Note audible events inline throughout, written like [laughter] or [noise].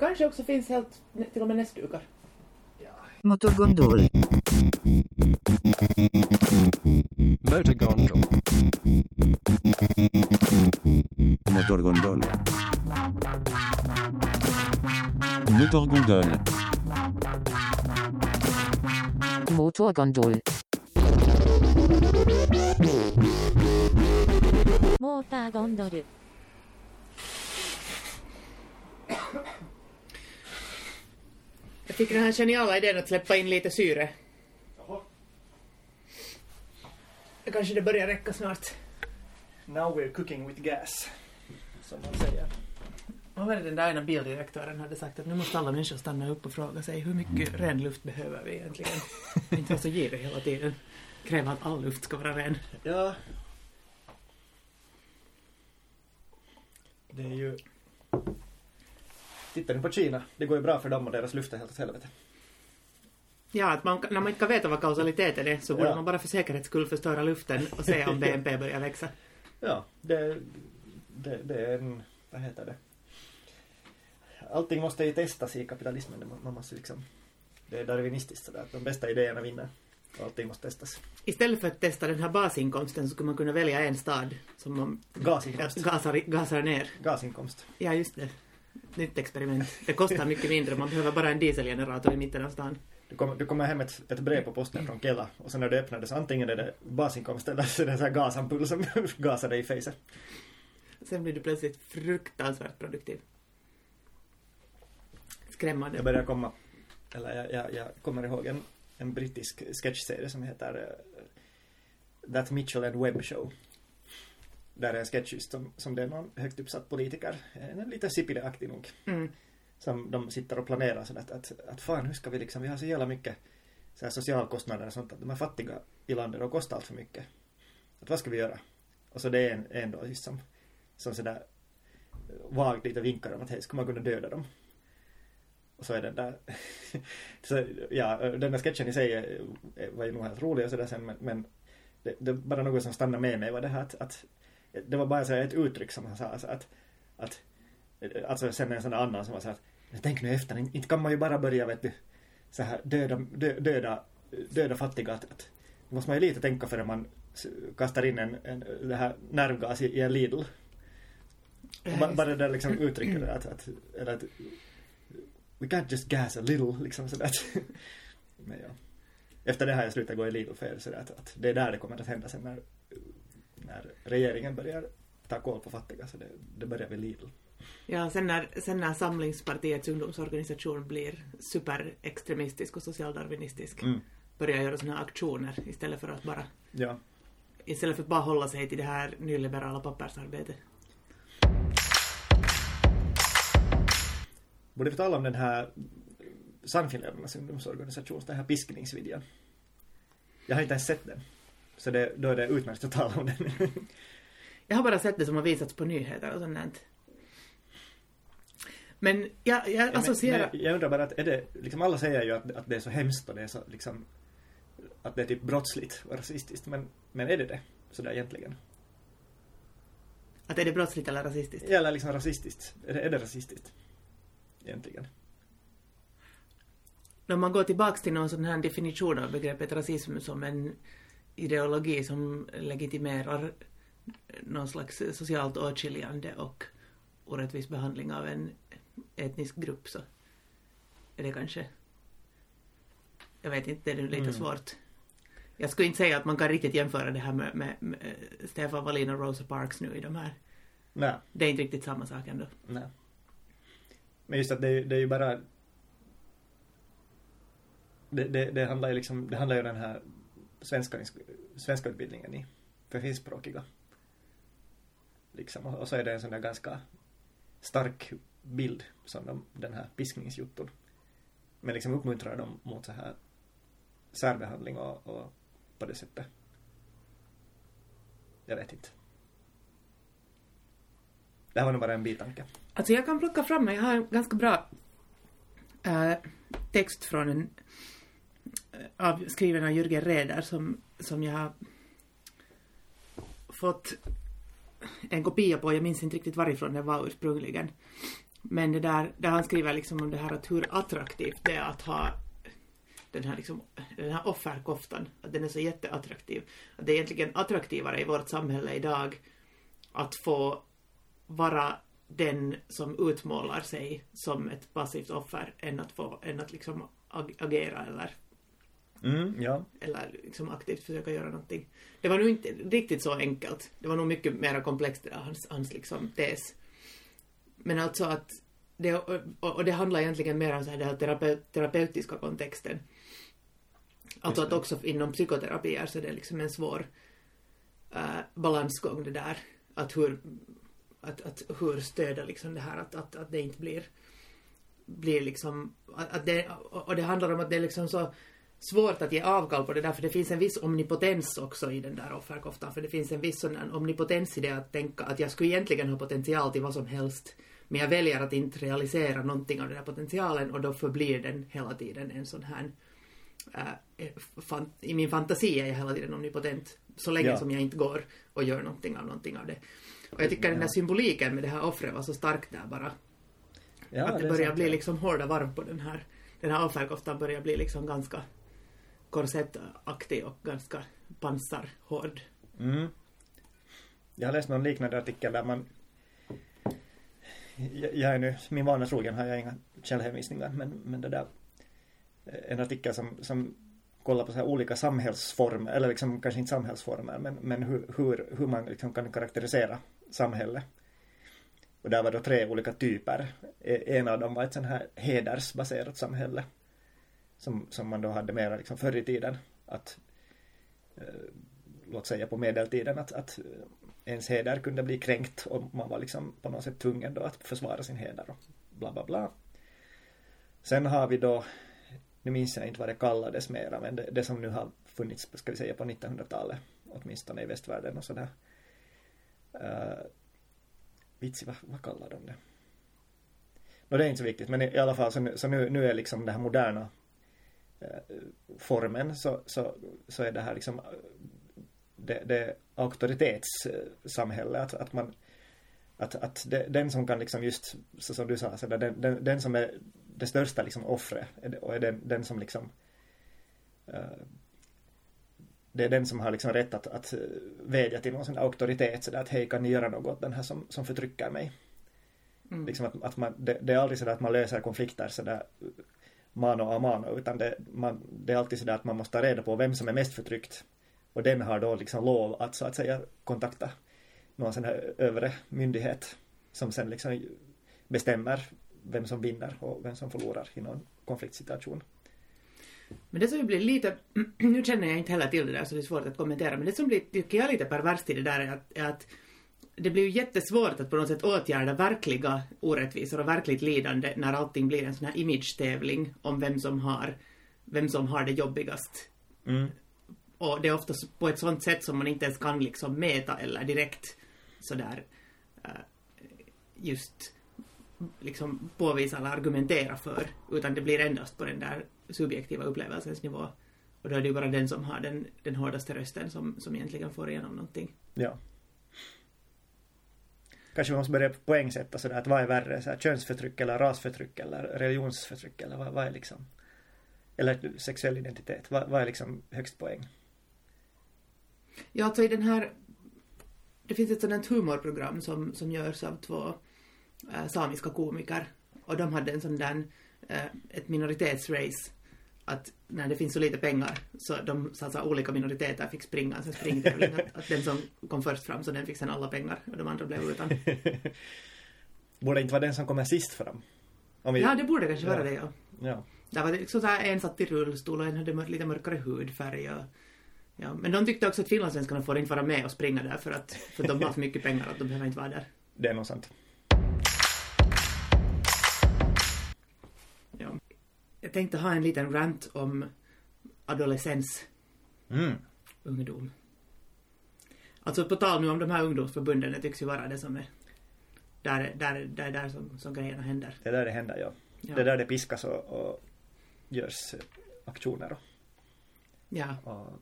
Ja, kanske också finns helt, till och med näsdukar. Motorgondol. Motorgondol. Motorgondol. Motorgondol. Motorgondol. Geniala idén att släppa in lite syre. Kanske det börjar räcka snart. Now we're cooking with gas. Som man säger. Vad var det den där ena bildirektören hade sagt att nu måste alla människor stanna upp och fråga sig hur mycket ren luft behöver vi egentligen? [laughs] Inte vara så girig hela tiden. Kräva att all luft ska vara ren. Ja. Det är ju... Tittar ni på Kina, det går ju bra för dem och deras luft är helt åt helvete. Ja, att man, när man inte kan veta vad kausaliteten är så borde Ja. man bara för säkerhets skull förstöra luften och se om BNP börjar växa. Ja, det, det, det är en... Vad heter det? Allting måste ju testas i kapitalismen. Man- måste liksom... Det är darwinistiskt sådär att de bästa idéerna vinner. Och allting måste testas. Istället för att testa den här basinkomsten så skulle man kunna välja en stad som man Gasinkomst. gasar, gasar ner. Gasinkomst. Ja, just det. Nytt experiment. Det kostar mycket mindre. Man behöver bara en dieselgenerator i mitten av stan. Du kommer, du kommer hem ett, ett brev på posten från Kela och sen när du öppnar det så antingen är det basinkomst eller så är det en sån här gasampull som [laughs] gasar dig i facet. Sen blir du plötsligt fruktansvärt produktiv. Skrämmande. Jag börjar komma, eller jag, jag, jag kommer ihåg en, en brittisk sketchserie som heter uh, That Mitchell and Webb Show. Där är en sketch just som, som det är någon högt uppsatt politiker, en lite Sipilä-aktig nog, Mm som de sitter och planerar så att, att, att fan hur ska vi liksom, vi har så jävla mycket så här socialkostnader och sånt att de är fattiga i landet och kostar allt för mycket. Att vad ska vi göra? Och så det är en, en då liksom som, sådär vagt lite vinkar om att hej, ska man kunna döda dem? Och så är den där [laughs] så, ja, den där sketchen i sig var ju nog helt rolig och sådär sen men, men det, det var bara något som stannade med mig var det här att, att det var bara så här ett uttryck som han sa alltså att, att alltså sen en sån annan som var så här att "Men tänk nu efter, inte kan man ju bara börja vet du så här döda, dö, döda, döda fattiga att, att då måste man ju lite tänka före man kastar in en, en det här nervgas i, i en Lidl. Och ba, bara det där liksom uttrycket att, att, eller att we can't just gas a little liksom sådär [laughs] men ja. Efter det har jag slutat gå i Lidl för sådär att, att det är där det kommer att hända sen när, när regeringen börjar ta koll på fattiga så det, det börjar vid Lidl. Ja, sen när, sen när Samlingspartiets ungdomsorganisation blir superextremistisk och socialdarwinistisk Mm. börjar göra såna här aktioner istället för att bara Ja. istället för att bara hålla sig till det här nyliberala pappersarbetet. Borde vi tala om den här Sannfinländarnas ungdomsorganisation, den här piskningsvideon. Jag har inte ens sett den. Så det, då är det utmärkt att tala om den. Jag har bara sett det som har visats på nyheter och sånt. Men jag, jag associerar... Men jag undrar bara att är det, liksom alla säger ju att, att det är så hemskt och det är så liksom att det är typ brottsligt och rasistiskt. Men, men är det det? Sådär egentligen? Att är det brottsligt eller rasistiskt? Eller liksom rasistiskt? Är det, är det rasistiskt? Egentligen. Om man går tillbaks till någon sån här definition av begreppet rasism som en ideologi som legitimerar någon slags socialt åtskiljande och orättvis behandling av en etnisk grupp så är det kanske... Jag vet inte, det är lite Mm. svårt. Jag skulle inte säga att man kan riktigt jämföra det här med, med, med Stefan Wallin och Rosa Parks nu i de här. Nej. Det är inte riktigt samma sak ändå. Nej. Men just att det, är- det är ju bara... Det, det, det handlar ju liksom, det handlar ju om den här svenska, svenska utbildningen i, för finskspråkiga. Liksom, och, och så är det en sån där ganska stark bild som de, den här piskningsjotton. Men liksom uppmuntrar dem mot så här särbehandling och, och på det sättet. Jag vet inte. Det här var nog bara en bitanke. Alltså jag kan plocka fram, jag har en ganska bra äh, text från en eh, av, skriven av Jürgen Reder som, som jag har fått en kopia på, jag minns inte riktigt varifrån den var ursprungligen. Men det där, där han skriver liksom om det här att hur attraktivt det är att ha den här, liksom, den här offerkoftan, att den är så jätteattraktiv. Att det är egentligen attraktivare i vårt samhälle idag att få vara den som utmålar sig som ett passivt offer än att få, än att liksom ag- agera eller, Mm, ja. eller liksom aktivt försöka göra någonting. Det var nog inte riktigt så enkelt. Det var nog mycket mer komplext det där, hans, hans liksom tes. Men alltså att det, och, det handlar egentligen mer om så här den här terapeut, terapeutiska kontexten. Alltså att också inom psykoterapier så är det liksom en svår äh, balansgång det där. Att hur, att, att hur stödja liksom det här att, att, att det inte blir, blir liksom, att, det, och det handlar om att det är liksom så svårt att ge avkall på det där för det finns en viss omnipotens också i den där offerkoftan för det finns en viss sån omnipotens i det att tänka att jag skulle egentligen ha potential till vad som helst men jag väljer att inte realisera någonting av den här potentialen och då förblir den hela tiden en sån här äh, i min fantasi är jag hela tiden omnipotent så länge Ja. som jag inte går och gör någonting av någonting av det. Och jag tycker den där symboliken med det här offret var så stark där bara. ja att det, är börjar sant, bli ja. liksom hårda varv på den här. Den här offerkoftan börjar bli liksom ganska korsettaktig och ganska pansarhård. Mm. Jag har läst någon liknande artikel där man jag, är nu, min vana trogen har jag inga källhänvisningar men, men det där eh, en artikel som, som kollar på så här olika samhällsformer eller liksom kanske inte samhällsformer men, men hur, hur, hur man liksom kan karaktärisera samhället. Och där var då tre olika typer. E, en av dem var ett sånt här hedersbaserat samhälle. Som, som man då hade mera liksom förr i tiden. Att eh, låt säga på medeltiden att, att ens heder kunde bli kränkt och man var liksom på något sätt tvungen då att försvara sin heder och bla bla bla. Sen har vi då, nu minns jag inte vad det kallades mera, men det, det som nu har funnits, ska vi säga på 1900-talet, åtminstone i västvärlden och sådär. Uh, vitsi, vad, vad kallar de det? Nå, det är inte så viktigt, men i, i alla fall så, nu, så nu, nu är liksom den här moderna uh, formen så, så, så är det här liksom det, det auktoritetssamhälle att, att man att, att det, den som kan liksom just så som du sa så där, den, den, den som är det största liksom offret och är den, den som liksom eh, det är den som har liksom rätt att, att eh, vädja till någon sån auktoritet så där att hej kan ni göra något? Den här som, som förtrycker mig. Mm. liksom att, att man, det, det är aldrig så där att man löser konflikter så där mano a mano utan det, man, det är alltid så där att man måste ta reda på vem som är mest förtryckt och den har då liksom lov att så att säga kontakta någon sån här övre myndighet som sen liksom bestämmer vem som vinner och vem som förlorar i någon konfliktsituation. Men det som blir lite, [clears throat] nu känner jag inte heller till det där så det är svårt att kommentera, men det som blir, tycker jag, lite perverst i det där är att, är att det blir ju jättesvårt att på något sätt åtgärda verkliga orättvisor och verkligt lidande när allting blir en sån här image-tävling om vem som har, vem som har det jobbigast. Mm. Och det är ofta på ett sånt sätt som man inte ens kan liksom mäta eller direkt sådär eh, just liksom påvisa eller argumentera för, utan det blir endast på den där subjektiva upplevelsens nivå. Och då är det ju bara den som har den, den hårdaste rösten som, som egentligen får igenom någonting. Ja. Kanske vi måste börja poängsätta sådär att vad är värre, så här, könsförtryck eller rasförtryck eller religionsförtryck eller vad, vad är liksom eller sexuell identitet, vad, vad är liksom högst poäng? Ja, alltså i den här... Det finns ett sådant humorprogram som, som görs av två äh, samiska komiker. Och de hade en sån där, äh, ett minoritetsrace. Att när det finns så lite pengar så de så alltså, olika minoriteter fick springa en springtävling. [laughs] att, att den som kom först fram så den fick sen alla pengar och de andra blev utan. [laughs] Borde inte vara den som kommer sist fram? Om vi, Ja, det borde kanske vara Ja. det, ja. ja. Där var det liksom så här, en satt i rullstol och en hade lite mörkare hudfärg och Ja, men de tyckte också att finlandssvenskarna får inte vara med och springa där för att, för att de har för mycket pengar att de behöver inte vara där. Det är nog sant. Ja. Jag tänkte ha en liten rant om adolescens, Mm. ungdom. Alltså på tal nu om de här ungdomsförbunden, det tycks ju vara det som är där, där, där, där som, som grejerna händer. Det är där det händer, ja. Ja. Det är där det piskas och, och görs aktioner och, Ja. och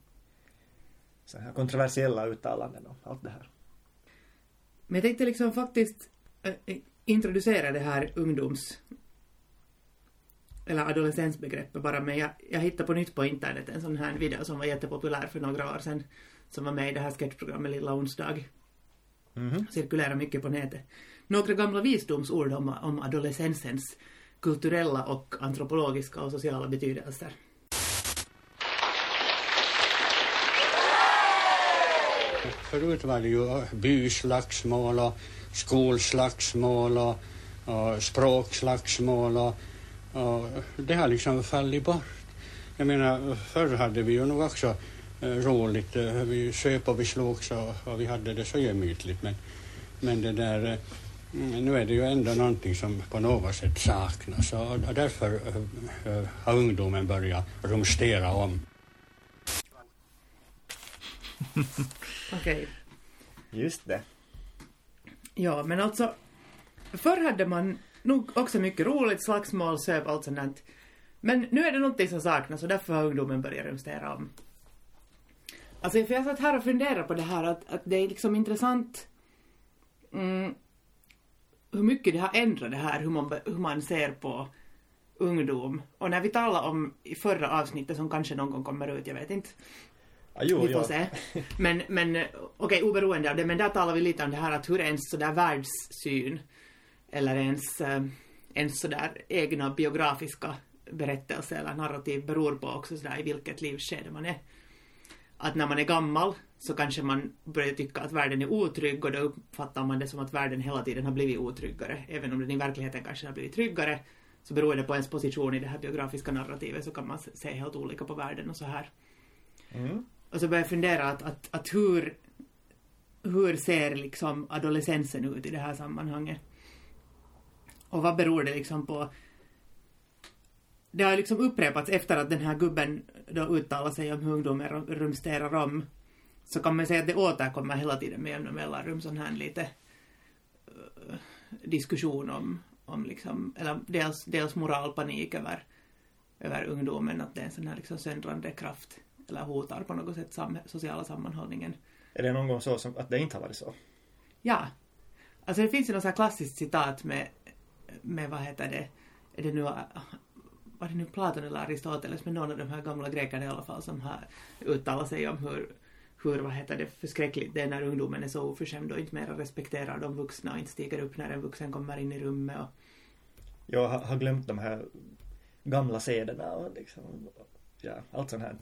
så här kontroversiella uttalanden och allt det här. Men jag tänkte liksom faktiskt, äh, äh, introducera det här ungdoms eller adolescensbegreppet bara, men jag, jag hittade på nytt på internet en sån här video som var jättepopulär för några år sedan, som var med i det här sketchprogrammet Lilla onsdag. Mhm. Cirkulerar mycket på nätet. Några gamla visdomsord om, om adolescensens kulturella och antropologiska och sociala betydelser. Förut var det ju eh, byslagsmål och skolslagsmål och, och språkslagsmål och, och det har liksom fallit bort. Jag menar, förr hade vi ju nog också eh, roligt. Eh, vi söp och vi slogs och, och vi hade det så gemytligt. Men, men det där, eh, nu är det ju ändå någonting som på något sätt saknas och, och därför eh, eh har ungdomen börjat rumstera om. Okej. Just det. Ja, men alltså, förr hade man nog också mycket roligt, slagsmål, söp, allt sånt där. Men nu är det någonting som saknas och därför har ungdomen börjat rumstera om. Alltså, för jag satt här och funderade på det här att, att det är liksom intressant mm, hur mycket det har ändrat det här, hur man, hur man ser på ungdom. Och när vi talade om i förra avsnittet som kanske någon gång kommer ut, jag vet inte, Ah, jo, vi får ja. se. [laughs] Men, men okej, oberoende av det, men där talar vi lite om det här att hur ens sådär världssyn eller ens, eh, ens sådär egna biografiska berättelse eller narrativ beror på också sådär i vilket livsskede man är. Att när man är gammal så kanske man börjar tycka att världen är otrygg och då uppfattar man det som att världen hela tiden har blivit otryggare. Även om den i verkligheten kanske har blivit tryggare så beror det på ens position i det här biografiska narrativet så kan man se helt olika på världen och så här. Mm. Och så började jag fundera att, att, att hur, hur ser liksom adolescensen ut i det här sammanhanget? Och vad beror det liksom på? Det har liksom upprepats efter att den här gubben då uttalar sig om hur ungdomen rumsterar om. Så kan man säga att det återkommer hela tiden med jämna mellanrum sån här lite uh, diskussion om, om liksom, eller dels, dels moralpanik över, över ungdomen, att det är en sån här liksom söndrande kraft eller hotar på något sätt sam sociala sammanhållningen. Är det någon gång så som att det inte har varit så? Ja. Alltså det finns ju något så här klassiskt citat med, med vad heter det, är det nu, var det nu Platon eller Aristoteles, men någon av de här gamla grekerna i alla fall som har uttalat sig om hur, hur vad heter det, förskräckligt det är när ungdomen är så oförskämd och inte mer respekterar de vuxna och inte stiger upp när en vuxen kommer in i rummet och Jag har, glömt de här gamla sederna och liksom, ja, allt sånt här.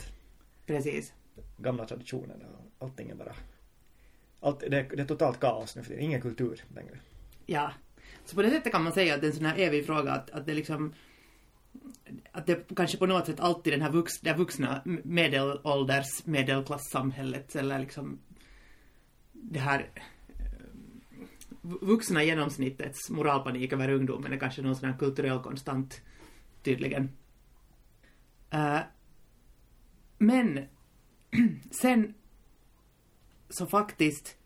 Precis. Gamla traditioner och allting är bara, allt, det, är, det är totalt kaos nu för det är ingen kultur längre. Ja. Så på det sättet kan man säga att det är en sån här evig fråga att, att det liksom att det kanske på något sätt alltid den här vux, det vuxna medelålders medelklassamhället eller liksom det här eh, vuxna genomsnittets moralpanik över ungdomen är kanske någon sån här kulturell konstant tydligen. Eh, men [clears throat] sen så faktiskt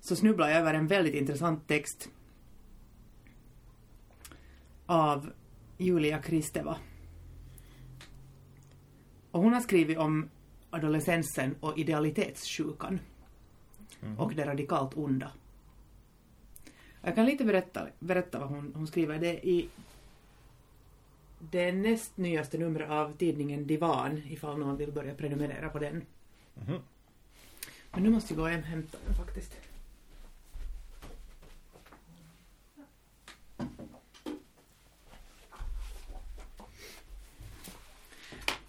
så snubblar jag över en väldigt intressant text av Julia Kristeva. Och hon har skrivit om adolescensen och idealitetssjukan och det radikalt onda. Jag kan lite berätta, berätta vad hon, hon skriver. Det är i det näst nyaste numret av tidningen Divan, ifall någon vill börja prenumerera på den. Mhm. Men nu måste jag gå och hämta den faktiskt.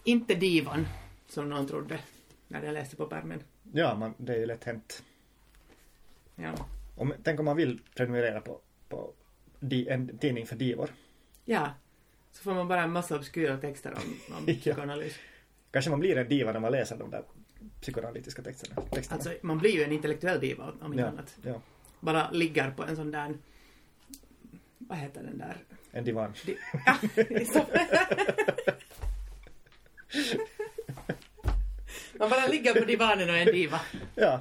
Inte divan, som någon trodde när jag läste på pärmen. Ja, man, det är ju lätt hänt. Ja. Om, tänk om man vill prenumerera på, på di, en tidning för divor. ja. Så får man bara en massa obskyra texter om, om [laughs] psykoanalys. Kanske man blir en diva när man läser de där psykoanalytiska texterna. texterna. Alltså, man blir ju en intellektuell diva om inte ja, annat. ja, Bara ligger på en sån där... Vad heter den där? en divan. Di- ja, Man bara ligger på divanen och är en diva. Ja.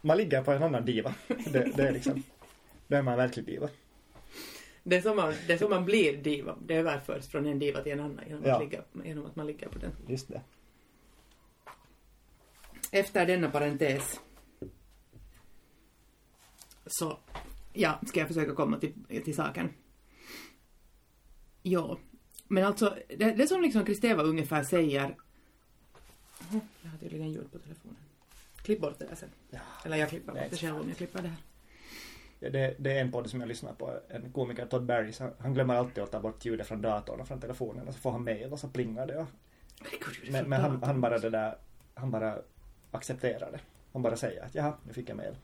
Man ligger på en annan diva. Det, det är liksom, då är man verklig diva. Det är, som man, det är som man blir diva. Det överförs från en diva till en annan genom, Ja. att, ligga, genom att man ligger på den. Just det. Efter denna parentes så ja, ska jag försöka komma till, till saken. Ja, men alltså det, det som liksom Kristeva ungefär säger... Jag har tydligen ljud på telefonen. Klipp bort det där sen. Ja. Eller jag klipper bort det själv om jag klipper det här. Det, det är en podd som jag lyssnar på, en komiker, Todd Barrys, han, han glömmer alltid att ta bort ljudet från datorn och från telefonen och så får han mejl och så plingar det. Och, det men men han, han bara det där, han bara accepterar det. Han bara säger att jaha, nu fick jag mejl.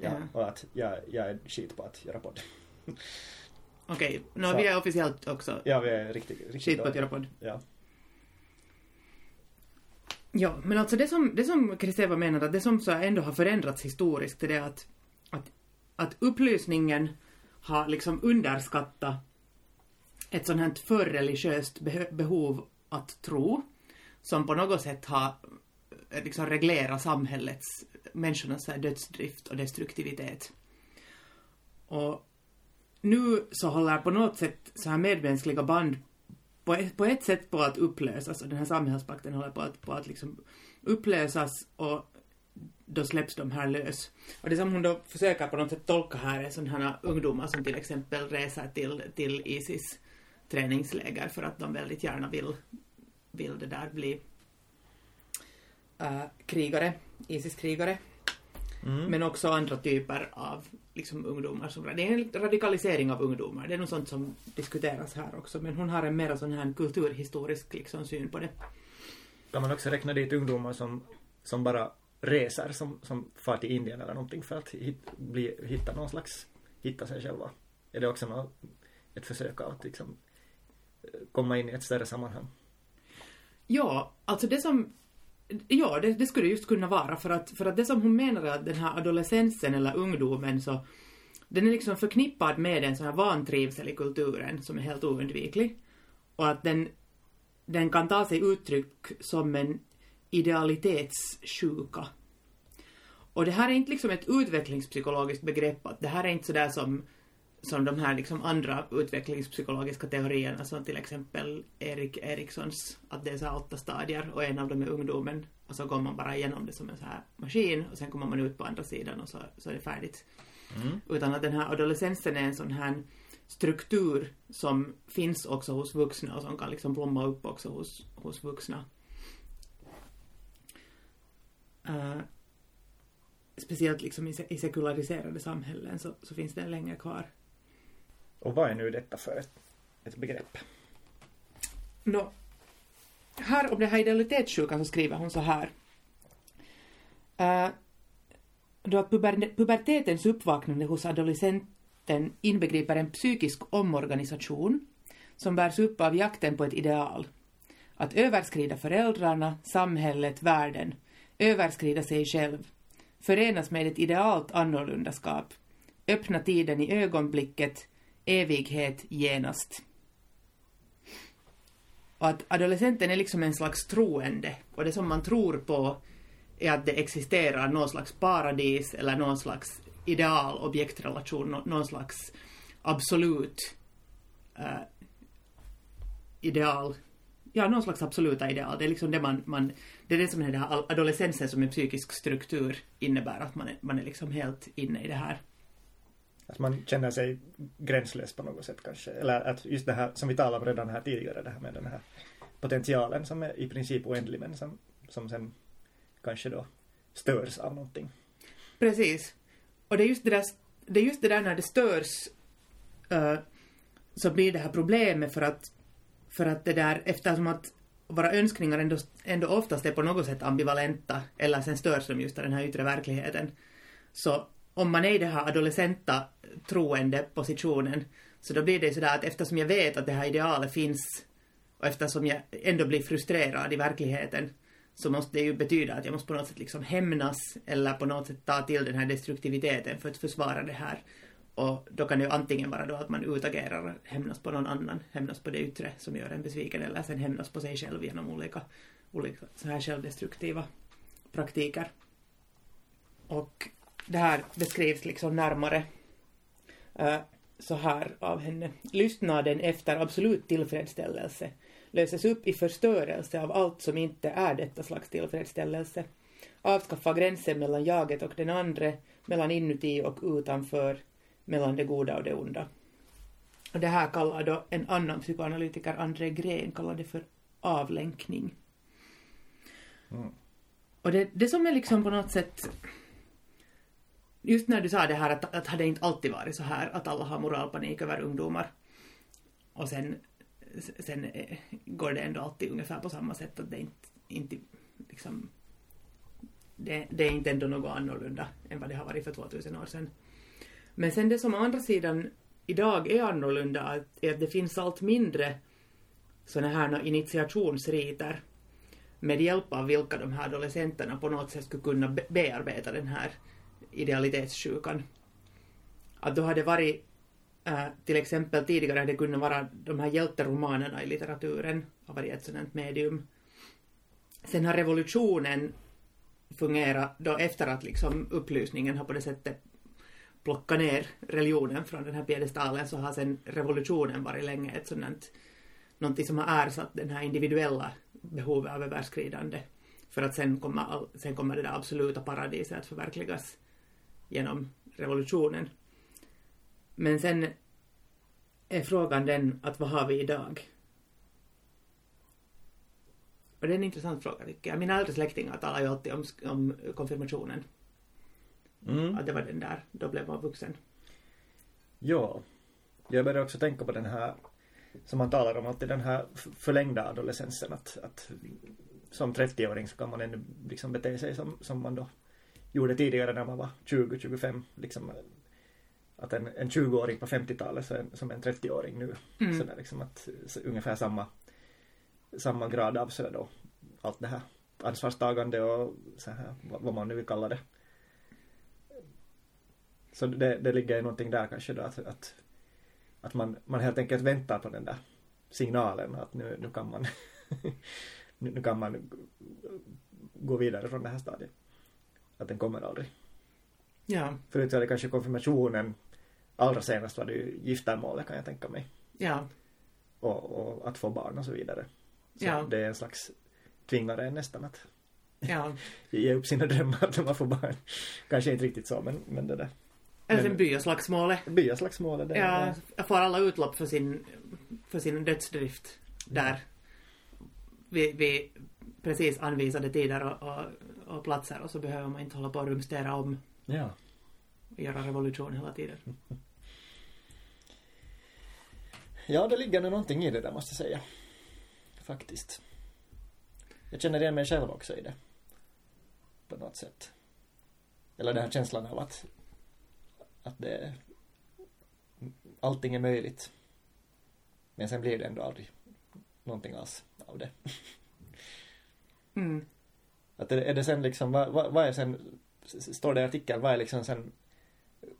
Ja, Ja. och att jag, jag är skit på att göra podd. Okej, nå Så- vi är officiellt också Ja, vi är riktigt, riktigt skit på att göra podd. Ja. Ja, men alltså det som, det som Kristeva menar att det som så ändå har förändrats historiskt är det att, att, att upplysningen har liksom underskattat ett sånt här förreligiöst behov att tro som på något sätt har eh, liksom reglerat samhällets, människornas dödsdrift och destruktivitet. Och nu så håller på något sätt så här medmänskliga band på ett, på ett sätt på att upplösas och den här samhällspakten håller på att, på att liksom upplösas och då släpps de här lös. Och det som hon då försöker på något sätt tolka här är sådana här ungdomar som till exempel reser till, till Isis träningsläger för att de väldigt gärna vill, vill det där bli äh, krigare, Isis-krigare. Mm. Men också andra typer av liksom, ungdomar. Som, det är en radikalisering av ungdomar. Det är nog sånt som diskuteras här också. Men hon har en mer sån här kulturhistorisk liksom, syn på det. Kan man också räkna dit ungdomar som, som bara reser, som, som far till Indien eller någonting för att hit, bli, hitta någon slags, hitta sig själva? Är det också något, ett försök att liksom eh, komma in i ett större sammanhang? Ja, alltså det som... Ja, det, det skulle just kunna vara för att, för att det som hon menar är att den här adolescensen eller ungdomen så den är liksom förknippad med en sån här vantrivsel i kulturen som är helt oundviklig. Och att den, den kan ta sig uttryck som en idealitetssjuka. Och det här är inte liksom ett utvecklingspsykologiskt begrepp, att det här är inte sådär som, som de här liksom andra utvecklingspsykologiska teorierna som till exempel Erik Erikssons, att det är så här åtta stadier och en av dem är ungdomen och så går man bara igenom det som en så här maskin och sen kommer man ut på andra sidan och så, så är det färdigt. Utan att den här adolescensen är en sån här struktur som finns också hos vuxna och som kan liksom blomma upp också hos, hos vuxna. Eh, speciellt liksom i, i sekulariserade samhällen så, så finns den länge kvar. Och vad är nu detta för ett, ett begrepp? Nå, här om den här idealitetssjukan så skriver hon så här. Eh, då att puber, pubertetens uppvaknande hos adolescenten inbegriper en psykisk omorganisation som bärs upp av jakten på ett ideal. Att överskrida föräldrarna, samhället, världen, överskrida sig själv, förenas med ett idealt annorlundaskap, öppna tiden i ögonblicket, evighet genast. Och att adolescenten är liksom en slags troende och det som man tror på är att det existerar någon slags paradis eller någon slags ideal objektrelation, någon slags absolut äh, ideal. Ja, någon slags absoluta ideal. Det är liksom det man, man det är det som är den här adolescensen som en psykisk struktur innebär, att man är, man är liksom helt inne i det här. Att man känner sig gränslös på något sätt kanske. Eller att just det här som vi talade om redan här tidigare, det här med den här potentialen som är i princip oändlig men som, som sen kanske då störs av någonting. Precis. Och det är just det där, det är just det där när det störs eh, så blir det här problemet för att, för att det där eftersom att våra önskningar ändå, ändå oftast är på något sätt ambivalenta eller sen störs de just av den här yttre verkligheten. Så om man är i den här adolescenta troende positionen så då blir det sådär att eftersom jag vet att det här idealet finns och eftersom jag ändå blir frustrerad i verkligheten så måste det ju betyda att jag måste på något sätt liksom hämnas eller på något sätt ta till den här destruktiviteten för att försvara det här. Och då kan det ju antingen vara då att man utagerar, hämnas på någon annan, hämnas på det yttre som gör en besviken eller sen hämnas på sig själv genom olika, olika så här självdestruktiva praktiker. Och det här beskrivs liksom närmare eh, så här av henne. Lystnaden efter absolut tillfredsställelse löses upp i förstörelse av allt som inte är detta slags tillfredsställelse. Avskaffa gränsen mellan jaget och den andra, mellan inuti och utanför, mellan det goda och det onda. Och det här kallar då en annan psykoanalytiker, André Gren, kallar det för avlänkning. Mm. Och det, det som är liksom på något sätt Just när du sa det här att, att hade det inte alltid varit så här att alla har moralpanik över ungdomar. Och sen, sen eh, går det ändå alltid ungefär på samma sätt att det inte, inte liksom det, det är inte ändå något annorlunda än vad det har varit för 2000 år sedan. Men sen det som å andra sidan idag är annorlunda att- är att det finns allt mindre sådana här initiationsriter med hjälp av vilka de här adolescenterna på något sätt skulle kunna bearbeta den här idealitetssjukan. Att då hade varit äh, till exempel tidigare hade det kunnat vara de här hjälteromanerna i litteraturen har varit ett sådant medium. Sen har revolutionen fungerat då efter att liksom upplysningen har på det sättet plocka ner religionen från den här piedestalen så har sen revolutionen varit länge ett sådant någonting som har ersatt den här individuella behovet av överskridande. För att sen kommer, sen kommer det där absoluta paradiset att förverkligas genom revolutionen. Men sen är frågan den att vad har vi idag? Och det är en intressant fråga tycker jag. Mina äldre släktingar talar ju alltid om, om konfirmationen. Mm. Att det var den där, då blev man vuxen. Ja. Jag började också tänka på den här som man talar om alltid den här förlängda adolescensen att, att som 30-åring så kan man ännu liksom bete sig som, som man då gjorde tidigare när man var 20-25 liksom att en, en 20-åring på 50-talet så en, som en 30-åring nu Mm. sådär liksom att så, ungefär samma samma grad av sådär då allt det här ansvarstagande och så här vad, vad man nu vill kalla det så det, det ligger ju någonting där kanske då att, att, att man, man helt enkelt väntar på den där signalen att nu, nu kan man [laughs] nu, nu kan man gå vidare från det här stadiet. Att den kommer aldrig. Ja, Förut var det kanske konfirmationen, allra senast var det ju giftermålet kan jag tänka mig. ja, Och, och att få barn och så vidare. Så Ja. det är en slags tvingare en nästan att ja. [laughs] ge upp sina drömmar när man får barn. Kanske inte riktigt så men, men det där. Eller Men- byaslagsmålet. Byaslagsmålet. det- Ja, jag får alla utlopp för sin, för sin dödsdrift där. Vi, vi precis anvisade tider och, och, och platser och så behöver man inte hålla på och rumstera om ja. och göra revolution hela tiden. [laughs] Ja, det ligger nog någonting i det där måste jag säga. Faktiskt. Jag känner igen mig själv också i det. På något sätt. Eller den här känslan av att, att det, allting är möjligt. Men sen blir det ändå aldrig någonting alls av det. [laughs] Mm. Att det, är det sen liksom, vad, vad, är sen, står det i artikeln, vad är liksom sen,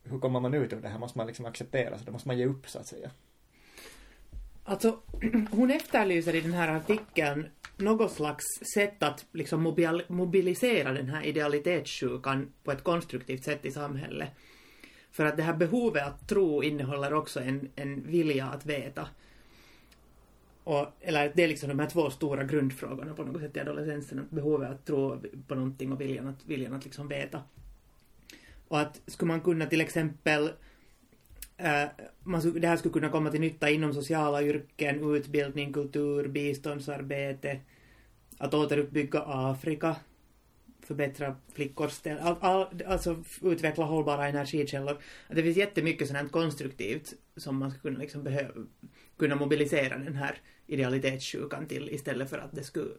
hur kommer man ut ur det här? Måste man liksom acceptera, så då måste man ge upp så att säga. Alltså, [clears throat] hon efterlyser i den här artikeln något slags sätt att liksom mobil- mobilisera den här idealitetssjukan på ett konstruktivt sätt i samhället. För att det här behovet att tro innehåller också en, en vilja att veta. Och, eller det är liksom de här två stora grundfrågorna på något sätt i adolescensen. att Behovet att tro på någonting och viljan att, viljan att liksom veta. Och att skulle man kunna till exempel eh, man, skulle- det här skulle kunna komma till nytta inom sociala yrken, utbildning, kultur, biståndsarbete, att återuppbygga Afrika, förbättra flickors ställ, all, all, alltså utveckla hållbara energikällor. Det finns jättemycket sådant konstruktivt som man skulle kunna, liksom behöva, kunna mobilisera den här idealitetssjukan till istället för att det skulle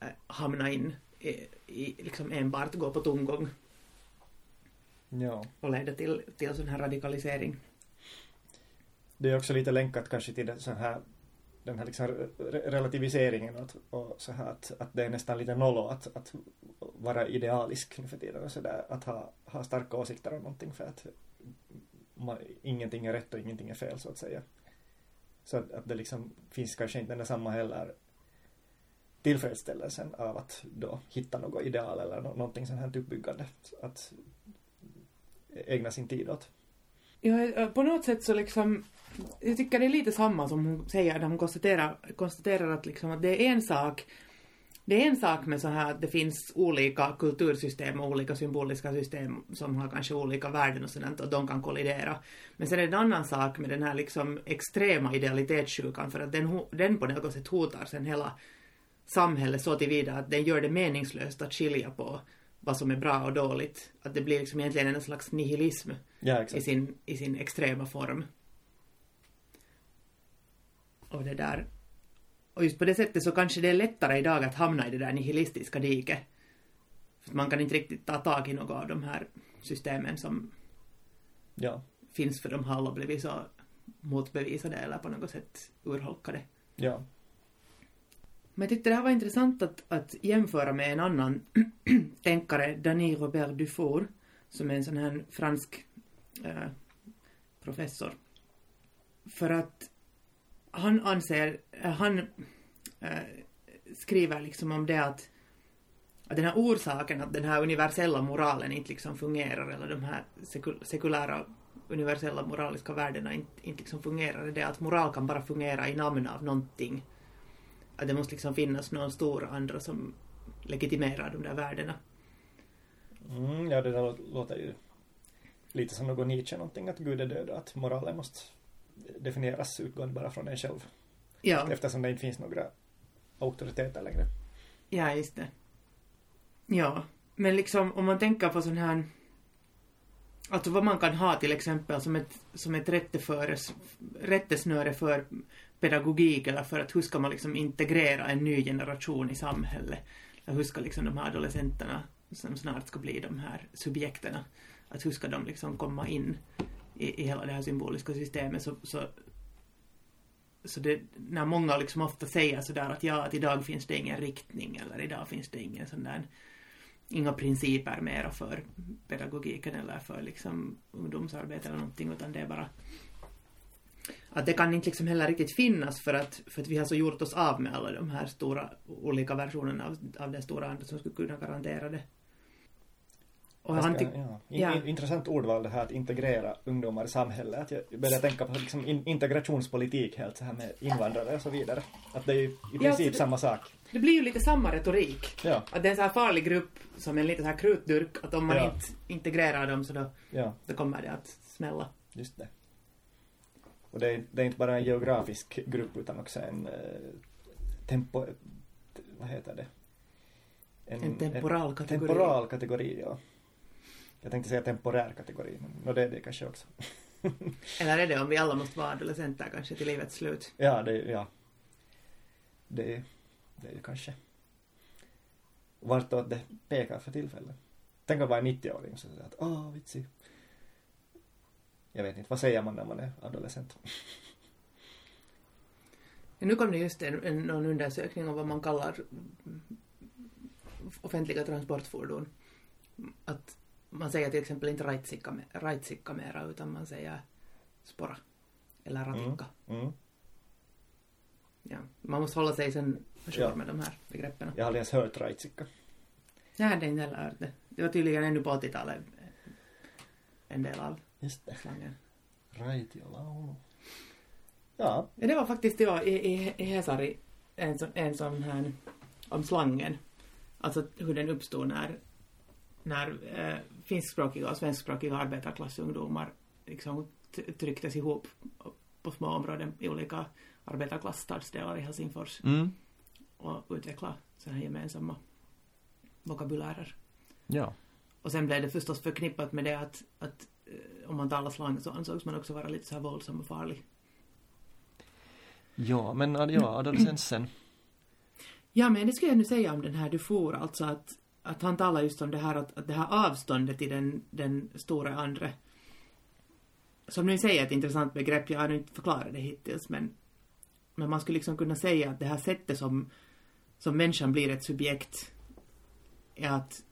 eh, hamna in i, i liksom enbart gå på tomgång Ja. och leda till, till sån här radikalisering. Det är också lite länkat kanske till den, så här, den här liksom relativiseringen och, och så här att, att det är nästan lite nollo att, att vara idealisk nu för tiden och så där, att ha, ha starka åsikter om någonting för att man, ingenting är rätt och ingenting är fel så att säga. Så att, att det liksom finns kanske inte den där samma heller tillfredsställelsen av att då hitta något ideal eller någonting sånt här typ uppbyggande att ägna sin tid åt. Ja, på något sätt så liksom, jag tycker det är lite samma som hon säger när hon konstaterar, konstaterar att, liksom, att det är en sak Det är en sak med så här att det finns olika kultursystem och olika symboliska system som har kanske olika värden och sådant och de kan kollidera. Men sen är det en annan sak med den här liksom extrema idealitetssjukan för att den, den på något sätt hotar sen hela samhället så tillvida att den gör det meningslöst att skilja på vad som är bra och dåligt. Att det blir liksom egentligen en slags nihilism Ja, i sin, i sin extrema form. Och det där. Och just på det sättet så kanske det är lättare idag att hamna i det där nihilistiska diket. För man kan inte riktigt ta tag i något av de här systemen som Ja. finns för de har alla blivit så motbevisade eller på något sätt urholkade. Ja. Men jag tyckte det här var intressant att, att jämföra med en annan [clears throat] tänkare, Denis Robert Dufour, som är en sån här fransk eh, professor. För att han anser, eh, han eh, skriver liksom om det att, att den här orsaken att den här universella moralen inte liksom fungerar eller de här sekul- sekulära universella moraliska värdena inte, inte liksom fungerar är det att moral kan bara fungera i namn av någonting att det måste liksom finnas någon stor andra som legitimerar de där värdena. Mm, ja, det där lå- låter ju lite som något Nietzsche någonting, att Gud är död och att moralen måste definieras utgående bara från en själv. Ja, Eftersom det inte finns några auktoriteter längre. ja just det. Ja, men liksom om man tänker på sån här Alltså vad man kan ha till exempel som ett, som ett rätteföres, rättesnöre för pedagogik eller för att hur ska man liksom integrera en ny generation i samhället. Eller hur ska liksom de här adolescenterna som snart ska bli de här subjekterna, att hur ska de liksom komma in i, i hela det här symboliska systemet så, så så det, när många liksom ofta säger sådär att ja, att idag finns det ingen riktning eller idag finns det ingen sån där inga principer mera för pedagogiken eller för liksom ungdomsarbete eller någonting utan det är bara att det kan inte liksom heller riktigt finnas för att, för att vi har så gjort oss av med alla de här stora olika versionerna av, av den stora andra som skulle kunna garantera det. Och tyck, ja. In, ja. in, intressant ordval det här att integrera ungdomar i samhället. Jag börjar tänka på liksom in, integrationspolitik helt så här med invandrare och så vidare. Att det är ju i Ja, princip det- samma sak. Det blir ju lite samma retorik. Ja, Att det är en så här farlig grupp som en liten så här krutdurk att om man Ja. inte integrerar dem så då, ja, då kommer det att smälla. just det. Och det är, det är inte bara en geografisk grupp utan också en eh, tempo... Vad heter det? En temporal kategori. Temporal kategori, ja. Jag tänkte säga temporär kategori, men no, det är det kanske också. [laughs] Eller är det om vi alla måste vara adolescenter kanske till livets slut? Ja, det, ja. Det, det är ju kanske vartåt det pekar för tillfället. Tänk att vara en 90-åring så att åh, vitsi. Jag vet inte, vad säger man när man är adolescent? [laughs] Nu kom det just en, en, någon undersökning om vad man kallar mm, offentliga transportfordon. Att man säger till exempel inte raitsikka, raitsikka mera utan man säger spora eller ratikka. Mm. Ja. Man måste hålla sig sen Ja. ja. med de här begreppen. Jag har aldrig ens hört raitsikka. Jag hade inte heller hört det. Det var tydligen ännu på 80-talet en del av Just det. slangen. Raitiola. Ja, Ja, det var faktiskt ja, i, i, i Hesari en, en sån här om slangen. Alltså hur den uppstod när, när eh, finskspråkiga och svenskspråkiga arbetarklassungdomar liksom trycktes ihop på små områden i olika arbetarklassstadsdelar i Helsingfors Mm. och utvecklade sådana här gemensamma vokabulärer. Ja. Och sen blev det förstås förknippat med det att, att eh, om man talar slang så ansågs man också vara lite så här våldsam och farlig. Ja, men ja, adolescensen. Ja, men det skulle jag nu säga om den här Dufour, alltså att, att han talar just om det här att, att det här avståndet i den, den stora andra som ni säger ett intressant begrepp, jag har inte förklarat det hittills, men, men man skulle liksom kunna säga att det här sättet som, som människan blir ett subjekt är att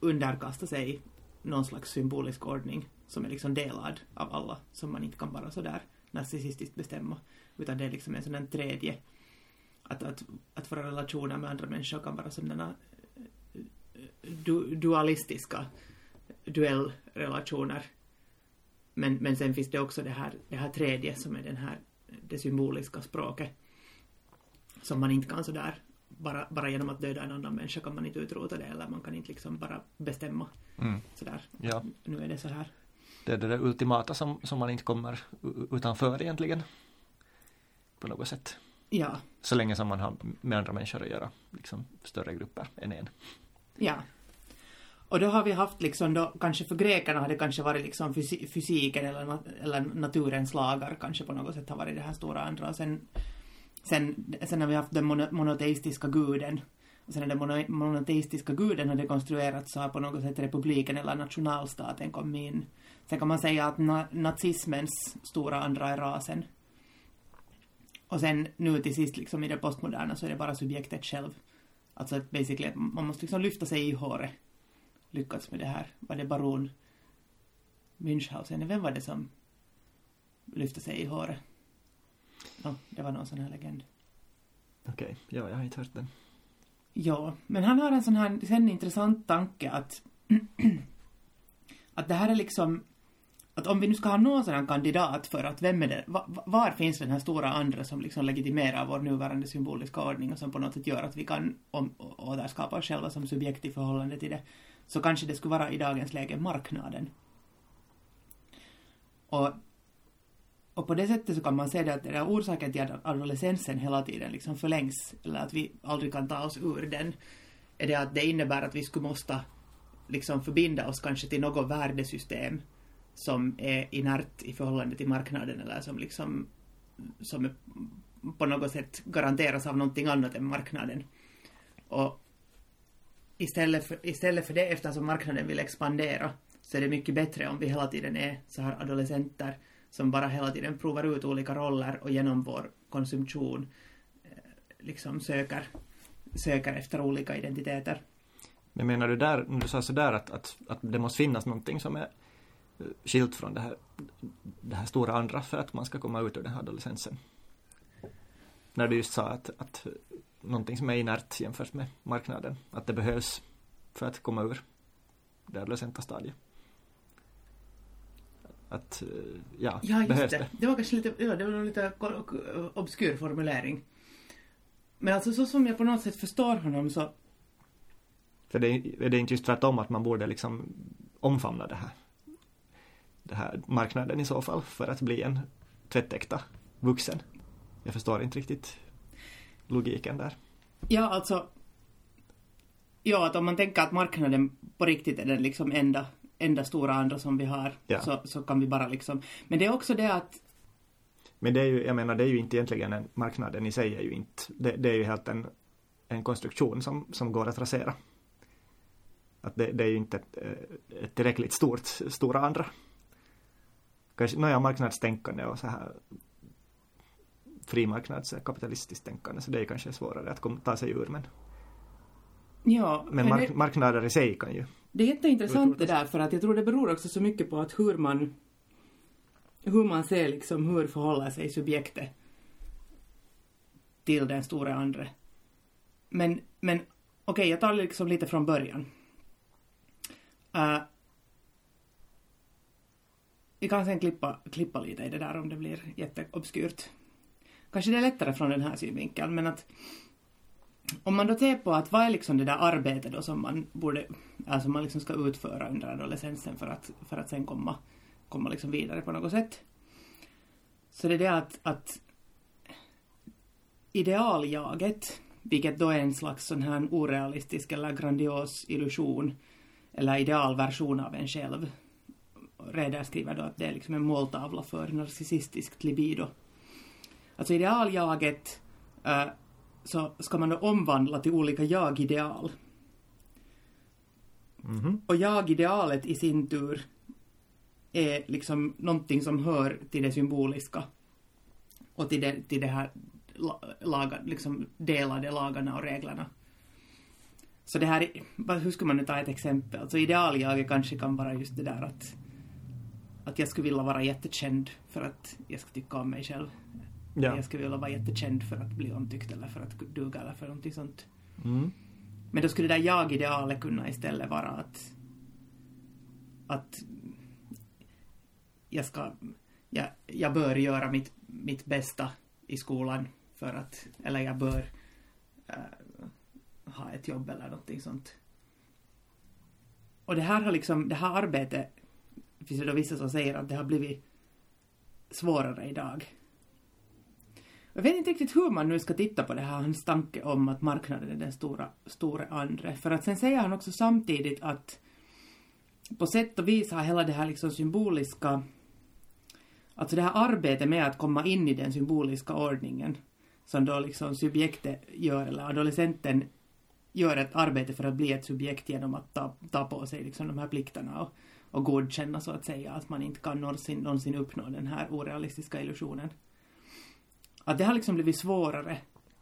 underkasta sig någon slags symbolisk ordning som är liksom delad av alla, som man inte kan bara sådär narcissistiskt bestämma, utan det är liksom en sån där tredje att, att, att våra relationer med andra människor kan vara sådana eh, du, dualistiska duellrelationer. Men, men sen finns det också det här, det här tredje som är den här, det symboliska språket. Som man inte kan sådär bara, bara genom att döda en annan människa kan man inte utrota det eller man kan inte liksom bara bestämma Mm. sådär. Ja, Nu är det så här. det är det där ultimata som, som man inte kommer utanför egentligen. På något sätt. Ja, Så länge som man har med andra människor att göra, liksom större grupper än en. ja. Och då har vi haft liksom då, kanske för grekerna har det kanske varit liksom fysiken eller, nat- eller naturens lagar kanske på något sätt har varit det här stora andra. Och sen, sen, sen har vi haft den mono, monoteistiska guden. Och sen när den mono, monoteistiska guden hade konstruerats så har på något sätt republiken eller nationalstaten kommit in. Sen kan man säga att na, nazismens stora andra är rasen. Och sen nu till sist liksom i det postmoderna så är det bara subjektet själv. Alltså att basically man måste liksom lyfta sig i håret. Lyckats med det här. Var det baron Münchhausen? Vem var det som lyfte sig i håret? Ja, det var någon sån här legend. Okej, ja, jag har inte hört den. Ja, men han har en sån här sen intressant tanke att [clears throat] att det här är liksom att om vi nu ska ha någon här kandidat för att vem är det, va, va- var finns den här stora andra som liksom legitimerar vår nuvarande symboliska ordning och som på något sätt gör att vi kan om, återskapa oss själva som subjekt i förhållande till det, så kanske det skulle vara i dagens läge marknaden. Och, och på det sättet så kan man se det att den där orsaken till att adolescensen hela tiden liksom förlängs, eller att vi aldrig kan ta oss ur den, är det att det innebär att vi skulle måste liksom förbinda oss kanske till något värdesystem som är inert i förhållande till marknaden eller som liksom som på något sätt garanteras av någonting annat än marknaden. Och istället för, istället för det, eftersom marknaden vill expandera, så är det mycket bättre om vi hela tiden är så här adolescenter som bara hela tiden provar ut olika roller och genom vår konsumtion eh, liksom söker, söker efter olika identiteter. Men menar du där, när du sa sådär att, att, att det måste finnas någonting som är eh, skilt från det här, det här stora andra för att man ska komma ut ur den här adolescensen? När du just sa att, att någonting som är inert jämfört med marknaden, att det behövs för att komma ur det adolescenta stadiet. Att, eh, ja, Ja, just behövs det. det? det. var kanske lite, ja, det var lite ko- obskyr formulering. Men alltså så som jag på något sätt förstår honom så, För det är, är det inte just tvärtom att man borde liksom omfamna det här, det här marknaden i så fall för att bli en tvättäkta vuxen? Jag förstår inte riktigt logiken där. ja alltså, ja att om man tänker att marknaden på riktigt är den liksom enda, enda stora andra som vi har, Ja. så, så kan vi bara liksom, men det är också det att, Men det är ju, jag menar det är ju inte egentligen en, marknaden i sig är ju inte, det, det är ju helt en, en konstruktion som, som går att rasera. Att det, det är ju inte ett, ett tillräckligt stort, stora andra. Kanske, nåja, marknadstänkande och så här frimarknads kapitalistiskt tänkande, så det är kanske svårare att ta sig ur, men, ja, men mark, det, marknader i sig kan ju, det är jätteintressant det där för att jag tror det beror också så mycket på att hur man, hur man ser liksom hur förhåller sig subjektet till den stora andra. Men, men okej, jag tar liksom lite från början. Uh, vi kan sen klippa, klippa lite i det där om det blir jätteobskyrt. Kanske det är lättare från den här synvinkeln, men att om man då ser på att vad är liksom det där arbetet då som man borde, alltså man liksom ska utföra under adolescensen för att, för att sen komma, komma liksom vidare på något sätt. Så det är det att, att idealjaget, vilket då är en slags sån här orealistisk eller grandios illusion eller idealversion av en själv. Reder skriver då att det är liksom en måltavla för narcissistiskt libido. Alltså idealjaget eh, så ska man då omvandla till olika jag-ideal. mhm, Och jag-idealet i sin tur är liksom någonting som hör till det symboliska och till det, till det här la- laga, liksom delade lagarna och reglerna. Så det här, hur ska man nu ta ett exempel? Alltså idealjaget kanske kan vara just det där att, att jag skulle vilja vara jättekänd för att jag ska tycka om mig själv. Ja. Jag skulle vilja vara jättekänd för att bli omtyckt eller för att duga eller för någonting sånt. Mm. Men då skulle det där jag-idealet kunna istället vara att att jag ska jag, jag bör göra mitt, mitt bästa i skolan för att, eller jag bör eh, ha ett jobb eller någonting sånt. Och det här har liksom, det här arbetet, det finns det då vissa som säger att det har blivit svårare idag. Jag vet inte riktigt hur man nu ska titta på det här, hans tanke om att marknaden är den stora, stora andra. För att sen säger han också samtidigt att på sätt och vis har hela det här liksom symboliska, alltså det här arbetet med att komma in i den symboliska ordningen som då liksom subjektet gör, eller adolescenten gör ett arbete för att bli ett subjekt genom att ta, ta på sig liksom de här plikterna och, och godkänna så att säga att man inte kan någonsin, någonsin uppnå den här orealistiska illusionen. Att det har liksom blivit svårare.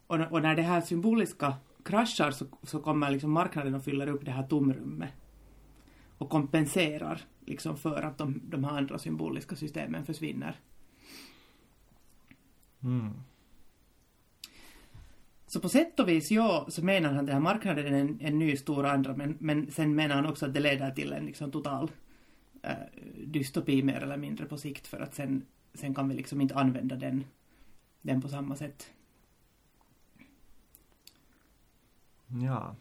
Och, och när det här symboliska kraschar så, så kommer liksom marknaden och fyller upp det här tomrummet. Och kompenserar liksom för att de, de här andra symboliska systemen försvinner. Mm. Så på sätt och vis, ja, så menar han att den här marknaden är en, en ny stor andra, men, men sen menar han också att det leder till en liksom total eh, dystopi mer eller mindre på sikt, för att sen, sen kan vi liksom inte använda den, den på samma sätt. Ja.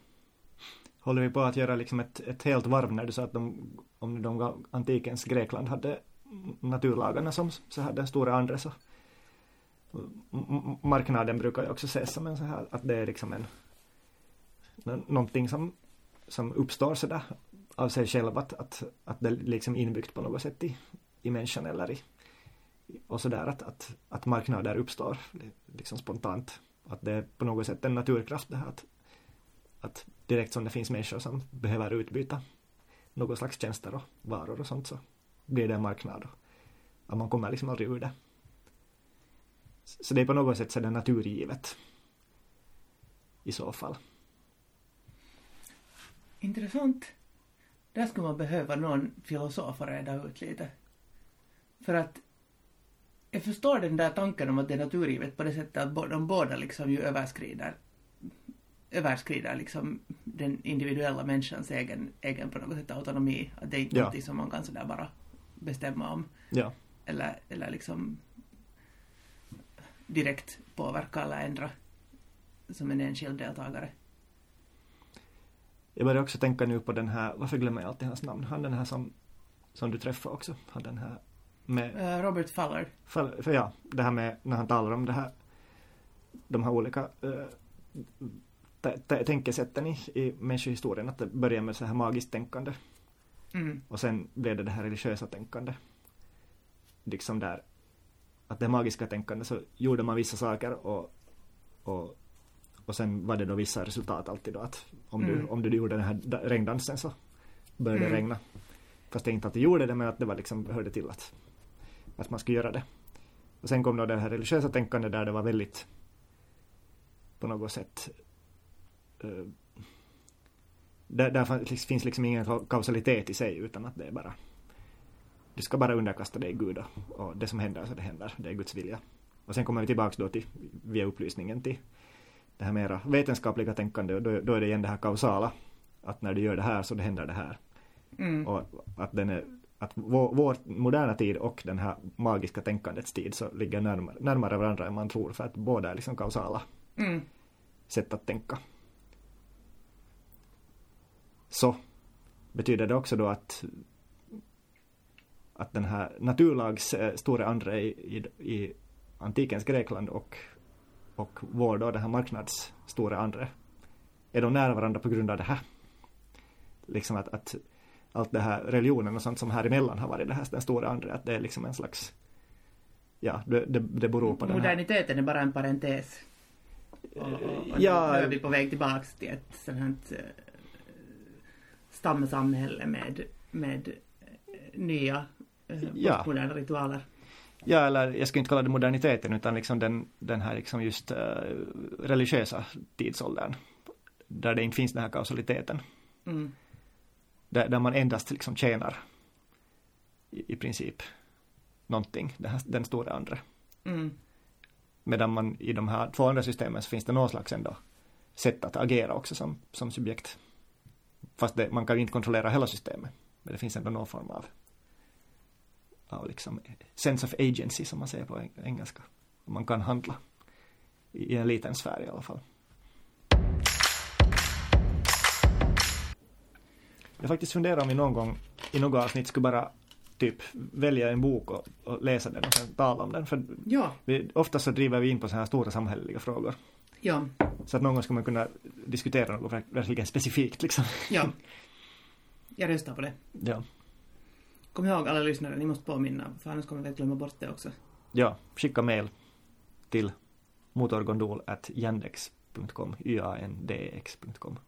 Håller vi på att göra liksom ett, ett helt varv när du sa att de, om de antikens Grekland hade naturlagarna som så här den stora andra så marknaden brukar ju också ses som en så här att det är liksom en någonting som, som uppstår sådär av sig själv att, att, att det liksom inbyggt på något sätt i, i människan eller i och sådär att, att, att marknader uppstår liksom spontant. Att det är på något sätt en naturkraft det här att, att direkt som det finns människor som behöver utbyta någon slags tjänster och varor och sånt så blir det en marknad. Och att man kommer liksom aldrig ur det. Så det är på något sätt så det naturgivet. I så fall. Intressant. Där skulle man behöva någon filosof att reda ut lite. För att jag förstår den där tanken om att det är naturgivet på det sättet att de båda liksom ju överskrider överskrider liksom den individuella människans egen, egen på något sätt autonomi. Att det är inte Ja. någonting som man kan sådär bara bestämma om. Ja. Eller, eller liksom direkt påverka eller ändra som en enskild deltagare. Jag börjar också tänka nu på den här, varför glömmer jag alltid hans namn? Han den här som, som du träffade också. Han den här med Eh, Robert Fowler. För, för ja, det här med när han talar om det här de här olika uh, tänkesätten i, i människohistorien att det börjar med så här magiskt tänkande Mm. och sen blev det det här religiösa tänkande. Liksom där att det magiska tänkande så gjorde man vissa saker och, och, och sen var det då vissa resultat alltid då att om, Mm. du, om du gjorde den här da- regndansen så började det Mm. regna. Fast det inte alltid gjorde det men att det var liksom hörde till att, att man skulle göra det. Och sen kom då det här religiösa tänkandet där det var väldigt på något sätt eh, där, där fanns- finns liksom ingen ka- kausalitet i sig utan att det är bara du ska bara underkasta dig Gud och, och det som händer så det händer, det är Guds vilja. Och sen kommer vi tillbaks då till, via upplysningen till det här mera vetenskapliga tänkande och då, då är det igen det här kausala. Att när du gör det här så det händer det här. Mm. Och att, den är, att vår, vår moderna tid och den här magiska tänkandets tid så ligger närmare, närmare varandra än man tror för att båda är liksom kausala Mm. sätt att tänka. Så betyder det också då att att den här naturlags eh, stora andra i, i, i antikens Grekland och, och vår då den här marknads stora andra är de nära varandra på grund av det här. Liksom att, att allt det här religionen och sånt som här emellan har varit det här den stora andra att det är liksom en slags ja, det, det, det beror på Moderniteten är bara en parentes. Och, och, och Ja. nu är vi på väg tillbaks till ett sånt här eh, stamsamhälle med, med eh, nya eh, Ja. postmoderna ritualer. Ja, eller jag skulle inte kalla det moderniteten utan liksom den, den här liksom just uh, religiösa tidsåldern. Där det inte finns den här kausaliteten. Mm. Där, där man endast liksom tjänar i, i princip någonting, den, här, den stora andra. Mm. Medan man i de här två andra systemen så finns det någon slags ändå sätt att agera också som, som subjekt. Fast det, man kan ju inte kontrollera hela systemet. Men det finns ändå någon form av, av liksom sense of agency som man säger på eng- engelska. Man kan handla i en liten sfär i alla fall. Jag faktiskt funderar om vi någon gång i något avsnitt skulle bara typ välja en bok och, och läsa den och sen tala om den. För Ja, vi, ofta så driver vi in på så här stora samhälleliga frågor. ja, Så att någon gång ska man kunna diskutera något verk- verkligen specifikt liksom. ja. [laughs] Jag röstar på det. Ja. Kom ihåg alla lyssnare, ni måste påminna, för annars kommer vi att glömma bort det också. ja, skicka mail till motorgondol.yandex.com yandex.com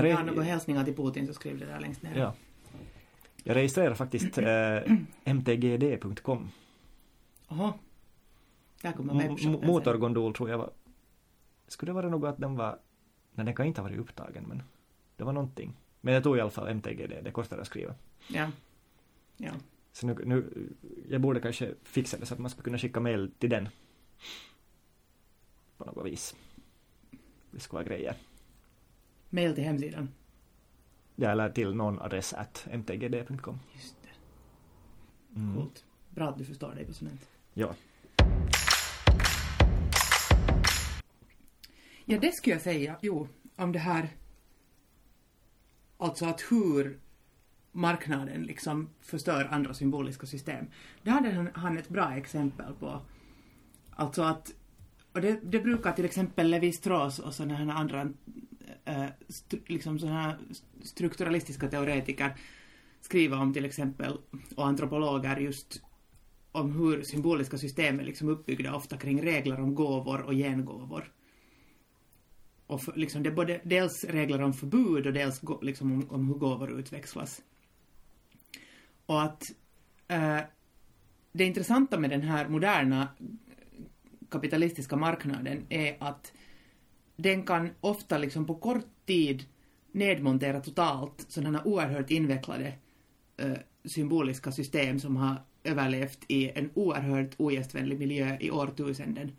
Re- har några hälsningar till Putin så skriv det där längst ner. Ja. Jag registrerar faktiskt eh, [clears throat] mtgd.com. Jaha. Där kommer Mo- webbshoppen. Motorgondol tror jag var... Skulle det vara något att den var... Nej, den kan inte ha varit upptagen, men det var någonting. Men jag tog i alla fall MTGD, det kostar att skriva. Ja. Ja. Så nu, nu, jag borde kanske fixa det så att man ska kunna skicka mail till den. På något vis. Det ska vara grejer. Mail till hemsidan. Ja, eller till någon adress at mtgd.com. Just det. Mm. Coolt. Bra att du förstår dig på sånt. Ja. Ja, det skulle jag säga. Jo, om det här... Alltså att hur marknaden liksom förstör andra symboliska system. Det hade han, ett bra exempel på. Alltså att... Och det, det brukar till exempel Levi Strauss och sådana här andra Eh, liksom st, liksom sådana här strukturalistiska teoretiker skriva om till exempel, och antropologer just om hur symboliska system är liksom uppbyggda ofta kring regler om gåvor och gengåvor. Och för, liksom det är både dels regler om förbud och dels liksom om, om hur gåvor utväxlas. Och att eh, det intressanta med den här moderna kapitalistiska marknaden är att den kan ofta liksom på kort tid nedmontera totalt sådana oerhört invecklade uh, symboliska system som har överlevt i en oerhört ogästvänlig miljö i årtusenden.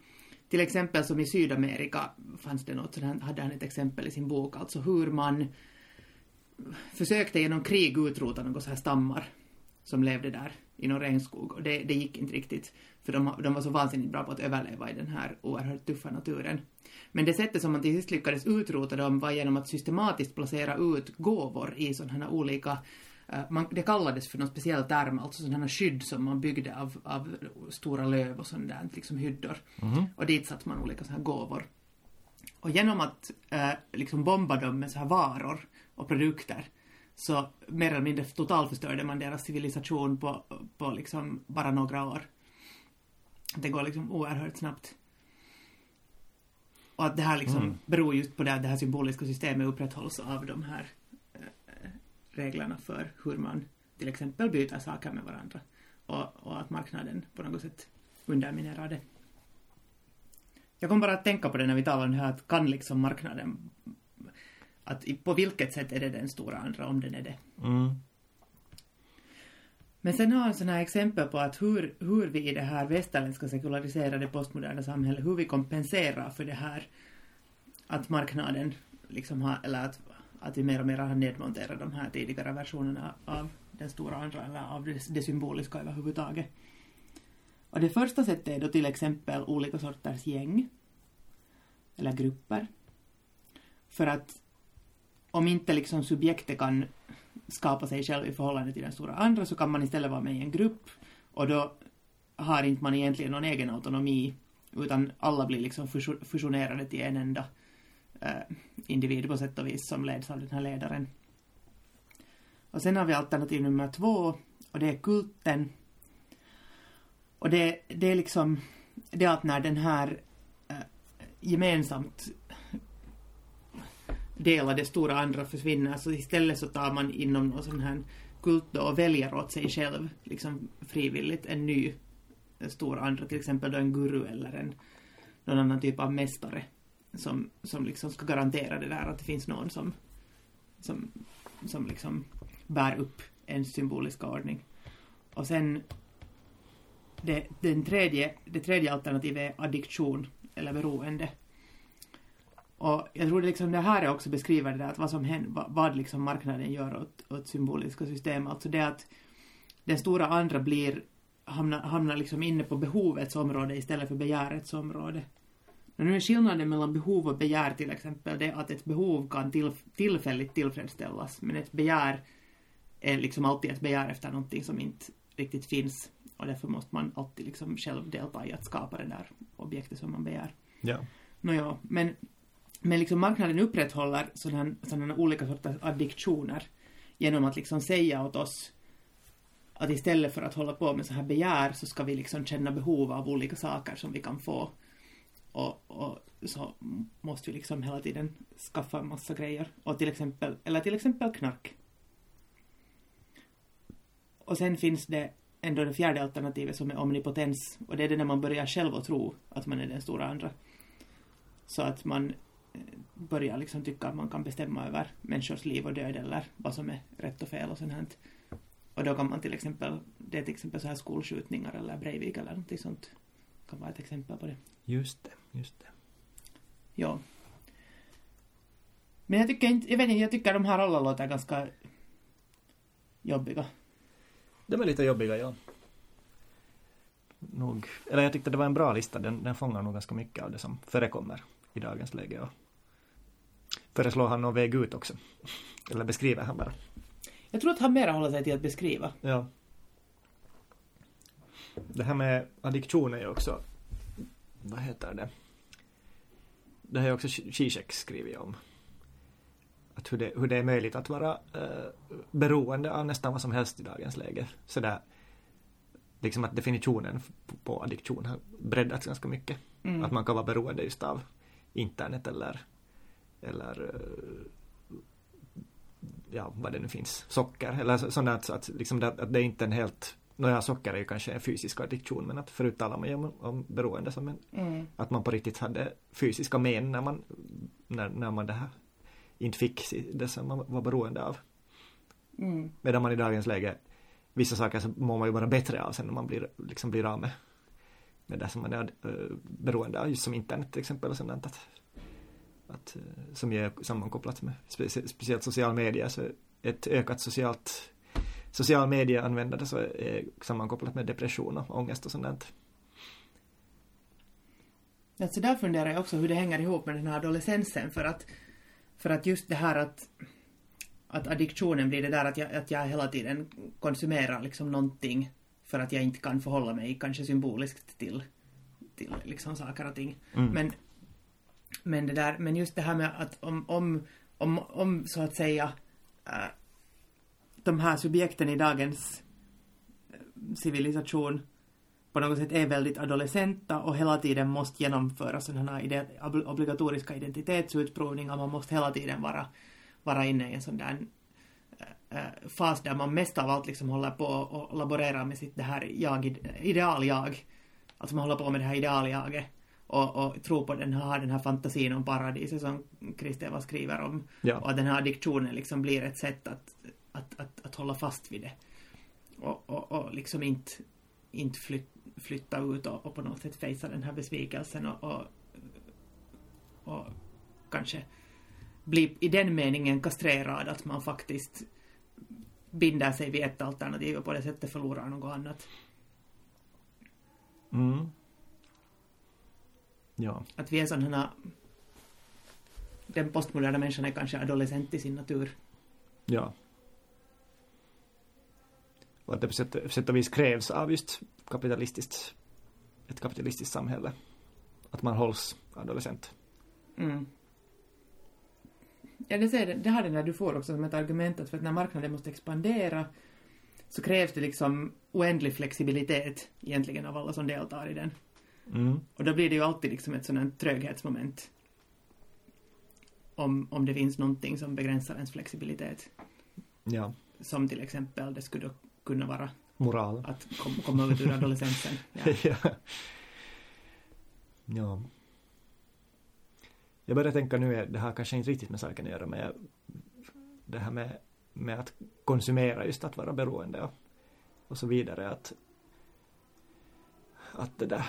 Till exempel som i Sydamerika fanns det något, sådant, hade han ett exempel i sin bok, alltså hur man försökte genom krig utrota några så här stammar som levde där i någon regnskog och det, det gick inte riktigt för de, de var så vansinnigt bra på att överleva i den här oerhört tuffa naturen. Men det sättet som man till sist lyckades utrota dem var genom att systematiskt placera ut gåvor i sådana här olika eh, man, det kallades för någon speciell term, alltså sådana skydd som man byggde av, av stora löv och sånt där, liksom hyddor. Och dit satte man olika sådana här gåvor. Och genom att eh, liksom bomba dem med så här varor och produkter så mer eller mindre totalförstörde man deras civilisation på, på liksom bara några år. Det går liksom oerhört snabbt. Och att det här liksom Mm. beror just på det att det här symboliska systemet upprätthålls av de här eh, reglerna för hur man till exempel byter saker med varandra. Och, och att marknaden på något sätt underminerar det. Jag kom bara att tänka på det när vi talade om det här att kan liksom marknaden att på vilket sätt är det den stora andra om den är det. Mm. Men sen har han sådana här exempel på att hur, hur vi i det här västerländska sekulariserade postmoderna samhället, hur vi kompenserar för det här att marknaden liksom har, eller att, att vi mer och mer har nedmonterat de här tidigare versionerna av den stora andra, eller av det, det symboliska överhuvudtaget. Och det första sättet är då till exempel olika sorters gäng, eller grupper. För att om inte liksom subjektet kan skapa sig själv i förhållande till den stora andra så kan man istället vara med i en grupp och då har inte man egentligen någon egen autonomi utan alla blir liksom fusionerade till en enda eh, individ på sätt och vis som leds av den här ledaren. Och sen har vi alternativ nummer två och det är kulten. Och det, det är liksom det att när den här eh, gemensamt del av det stora andra försvinner så alltså, istället så tar man inom någon sån här kult då och väljer åt sig själv liksom frivilligt en ny en stor andra, till exempel då en guru eller en någon annan typ av mästare som, som liksom ska garantera det där att det finns någon som som, som liksom bär upp en symboliska ordning. Och sen det, den tredje, det tredje alternativet är addiktion eller beroende. Och jag tror det, liksom, det här är också beskriver det där att vad som händer, vad, vad liksom marknaden gör åt, åt symboliska system. Alltså det att den stora andra blir, hamnar, hamnar liksom inne på behovets område istället för begärets område. Och nu är skillnaden mellan behov och begär till exempel det att ett behov kan till, tillfälligt tillfredsställas men ett begär är liksom alltid ett begär efter någonting som inte riktigt finns och därför måste man alltid liksom själv delta i att skapa det där objektet som man begär. Ja. Nåja, men, men liksom marknaden upprätthåller sådana, sådana olika sorters addiktioner genom att liksom säga åt oss att istället för att hålla på med så här begär så ska vi liksom känna behov av olika saker som vi kan få. Och, och så måste vi liksom hela tiden skaffa en massa grejer. Och till exempel, eller till exempel knark. Och sen finns det ändå det fjärde alternativet som är omnipotens. Och det är det när man börjar själv att tro att man är den stora andra. Så att man börjar liksom tycka att man kan bestämma över människors liv och död eller vad som är rätt och fel och sånt här. Och då kan man till exempel, det är till exempel så här skolskjutningar eller Breivik eller någonting sånt. Kan vara ett exempel på det. Just det, just det. Ja. Men jag tycker inte, jag vet inte, jag tycker de här alla låter ganska jobbiga. De är lite jobbiga, ja. Nog, eller jag tyckte det var en bra lista, den, den fångar nog ganska mycket av det som förekommer i dagens läge. Och föreslår han någon väg ut också? Eller beskriver han bara? Jag tror att han mera håller sig till att beskriva. Ja. Det här med addiktion är ju också, vad heter det? Det har ju också Zizek skrivit om. Att hur det, hur det är möjligt att vara eh, beroende av nästan vad som helst i dagens läge. Sådär, liksom att definitionen på, på addiktion har breddats ganska mycket. Mm. Att man kan vara beroende just av internet eller, eller eh, ja, vad det nu finns, socker eller så- sånt där, så att, liksom det, att det är inte en helt Nåja, socker är ju kanske en fysisk addiktion men att förut talade man ju om, om beroende som en, Mm. att man på riktigt hade fysiska men när man, när, när man det här inte fick det som man var beroende av. Mm. Medan man i dagens läge, vissa saker så mår man ju bara bättre av sen när man blir, liksom blir av med, med det som man är eh, beroende av, just som internet till exempel och sånt att, att, eh, som ju är sammankopplat med specie, speciellt social media så ett ökat socialt social medieanvändande så är sammankopplat med depression och ångest och sånt där. Alltså där funderar jag också hur det hänger ihop med den här adolescensen för att, för att just det här att, att addiktionen blir det där att jag, att jag hela tiden konsumerar liksom någonting för att jag inte kan förhålla mig kanske symboliskt till, till liksom saker och ting. Mm. Men, men det där, men just det här med att om, om, om, om så att säga äh, de här subjekten i dagens äh, civilisation på något sätt är väldigt adolescenta och hela tiden måste genomföra sådana ide- obligatoriska identitetsutprovningar. Man måste hela tiden vara, vara inne i en sån där äh, äh, fas där man mest av allt liksom håller på och laborerar med sitt det här jag, ideal-jag. Alltså man håller på med det här idealjaget och, och tror på den här, den här fantasin om paradiset som Kristeva skriver om. Ja. Och att den här addiktionen liksom blir ett sätt att, att, att, att hålla fast vid det. Och, och, och liksom inte, inte flyt, flytta ut och, och på något sätt fejsa den här besvikelsen och, och, och kanske bli i den meningen kastrerad att man faktiskt binder sig vid ett alternativ och på det sättet förlorar något annat. Mm. Ja. Att vi är sådana den postmoderna människan är kanske adolescent i sin natur. Ja. Och att det på sätt, på sätt och vis krävs av just kapitalistiskt, ett kapitalistiskt samhälle. Att man hålls adolescent. Mm. Ja, det, säger, det- det har den där du får också som ett argument att för att när marknaden måste expandera så krävs det liksom oändlig flexibilitet egentligen av alla som deltar i den. Mm. Och då blir det ju alltid liksom ett sådant tröghetsmoment. Om, om det finns någonting som begränsar ens flexibilitet. Ja. Som till exempel det skulle kunna vara Moral. att kom, komma ut ur adolescensen. [laughs] Ja. ja. ja. Jag börjar tänka nu, det har kanske inte riktigt med saken att göra med det här med, med att konsumera, just att vara beroende och, och så vidare. Att, att det där,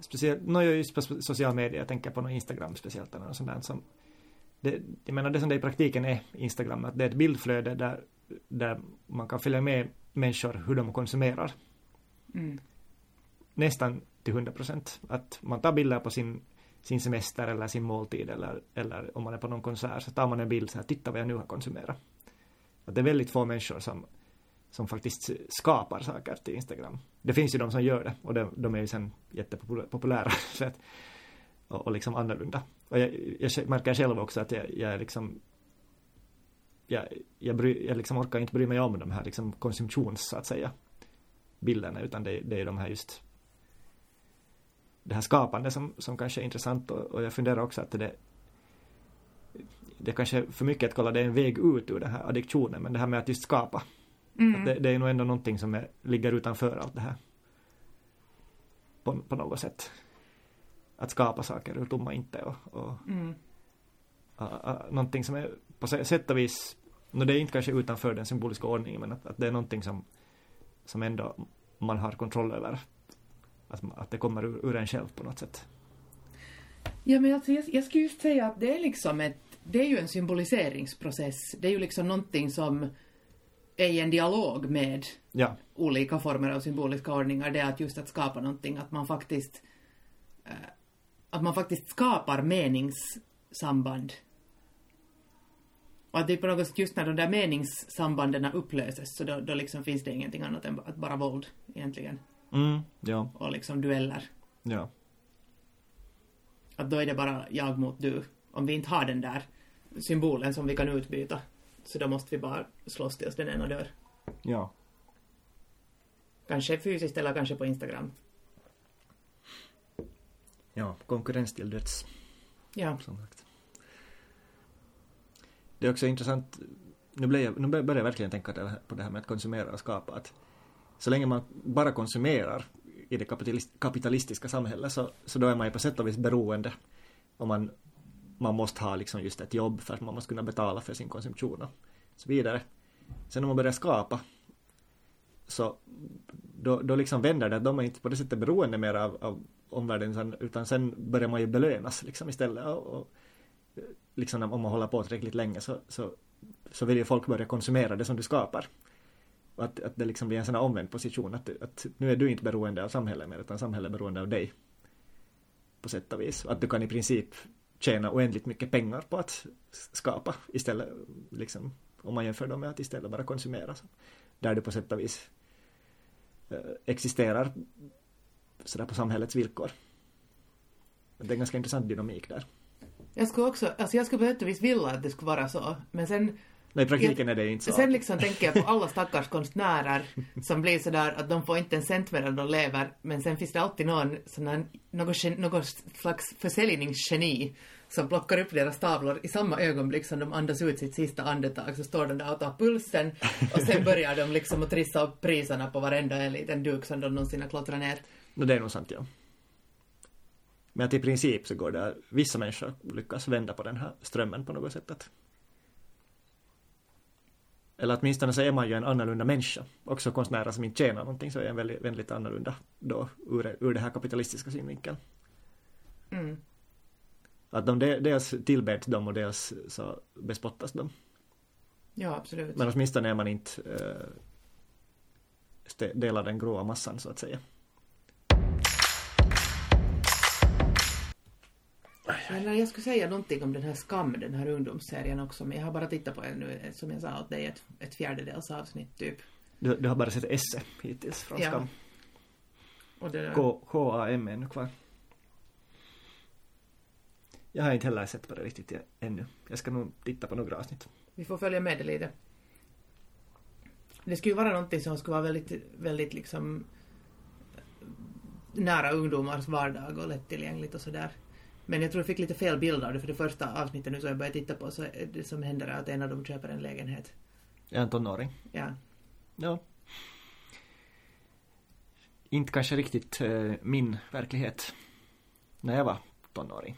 speciellt, no, just på social media, jag tänker på någon Instagram speciellt eller något sånt där som det, jag menar det som det i praktiken är Instagram, att det är ett bildflöde där, där man kan följa med människor hur de konsumerar Mm. nästan till 100 procent. Att man tar bilder på sin, sin semester eller sin måltid eller, eller om man är på någon konsert så tar man en bild så här, titta vad jag nu har konsumerat. Att det är väldigt få människor som, som faktiskt skapar saker till Instagram. Det finns ju de som gör det och de, de är ju sen jättepopulära [laughs] så att, och, och liksom annorlunda. Och jag, jag märker själv också att jag, jag är liksom jag, jag, bry, jag liksom orkar inte bry mig om de här liksom konsumtions, så att säga, bilderna, utan det, det är de här just det här skapande som, som kanske är intressant och, och jag funderar också att det det är kanske för mycket att kolla det är en väg ut ur den här addiktionen men det här med att just skapa Mm. det, det är nog ändå någonting som är, ligger utanför allt det här på, på något sätt att skapa saker ur tomma inte och, och Mm. uh, uh, någonting som är på sä- sätt och vis, no, det är inte kanske utanför den symboliska ordningen men att, att det är någonting som, som ändå man har kontroll över. Att, att det kommer ur, ur en själv på något sätt. Ja, men alltså, jag, jag skulle just säga att det är liksom ett, det är ju en symboliseringsprocess. Det är ju liksom någonting som är i en dialog med Ja, olika former av symboliska ordningar. Det är att just att skapa någonting, att man faktiskt eh, att man faktiskt skapar meningssamband. Och att det är på något sätt just när de där meningssambanden upplöses så då, då liksom finns det ingenting annat än att bara våld egentligen. mm, ja, Och liksom dueller. ja, Att då är det bara jag mot du. Om vi inte har den där symbolen som vi kan utbyta så då måste vi bara slåss tills den ena dör. ja. Kanske fysiskt eller kanske på Instagram. Ja, konkurrens till döds. Ja. som sagt. Det är också intressant, nu, blev jag, nu börjar jag verkligen tänka på det här med att konsumera och skapa. Att så länge man bara konsumerar i det kapitalist, kapitalistiska samhället så, så då är man ju på sätt och vis beroende. Och man, man måste ha liksom just ett jobb för att man måste kunna betala för sin konsumtion och så vidare. Sen när man börjar skapa så då, då liksom vänder det, de är inte på det sättet beroende mer av, av omvärlden utan, utan sen börjar man ju belönas liksom istället och, och liksom om man håller på tillräckligt länge så, så, så vill ju folk börja konsumera det som du skapar. Och att, att det liksom blir en sån här omvänd position att, att nu är du inte beroende av samhället mer utan samhället är beroende av dig. På sätt och vis. Och att du kan i princip tjäna oändligt mycket pengar på att skapa istället liksom om man jämför dem med att istället bara konsumera. Så, där det på sätt och vis eh, existerar sådär på samhällets villkor. Det är en ganska intressant dynamik där. Jag skulle också, alltså jag skulle på sätt och vis vilja att det skulle vara så, men sen Nej, i praktiken är det inte så. Sen liksom tänker jag på alla stackars konstnärer som blir sådär att de får inte en cent medan de lever, men sen finns det alltid någon sån här, något, slags försäljningsgeni som plockar upp deras tavlor i samma ögonblick som de andas ut sitt sista andetag så står de där och tar pulsen och sen börjar de liksom att trissa upp priserna på varenda en liten duk som de någonsin har klottrat ner. No, det är nog sant, ja. Men att i princip så går det, vissa människor lyckas vända på den här strömmen på något sätt. Att, eller åtminstone så är man ju en annorlunda människa. Också konstnärer som inte tjänar någonting så är en väldigt, väldigt annorlunda då ur, ur det här kapitalistiska synvinkeln. Mm. Att de de- dels tillbeds dem och dels så bespottas de. Ja, absolut. Men åtminstone är man inte eh, del av den gråa massan så att säga. När jag skulle säga någonting om den här Skam, den här ungdomsserien också, men jag har bara tittat på den nu, som jag sa åt dig, ett, ett fjärdedels avsnitt typ. Du, du har bara sett esse hittills från Ja. Skam. Och det, K- KAM ännu kvar. Jag har inte heller sett på det riktigt ännu. Jag ska nog titta på några avsnitt. Vi får följa med det lite. Det skulle ju vara någonting som skulle vara väldigt, väldigt liksom nära ungdomars vardag och lättillgängligt och sådär. Men jag tror jag fick lite fel bild av det för det första avsnittet nu som jag började titta på så det som händer är att en av dem köper en lägenhet. En tonåring. Ja. Ja. Inte kanske riktigt eh, min verklighet när jag var tonåring.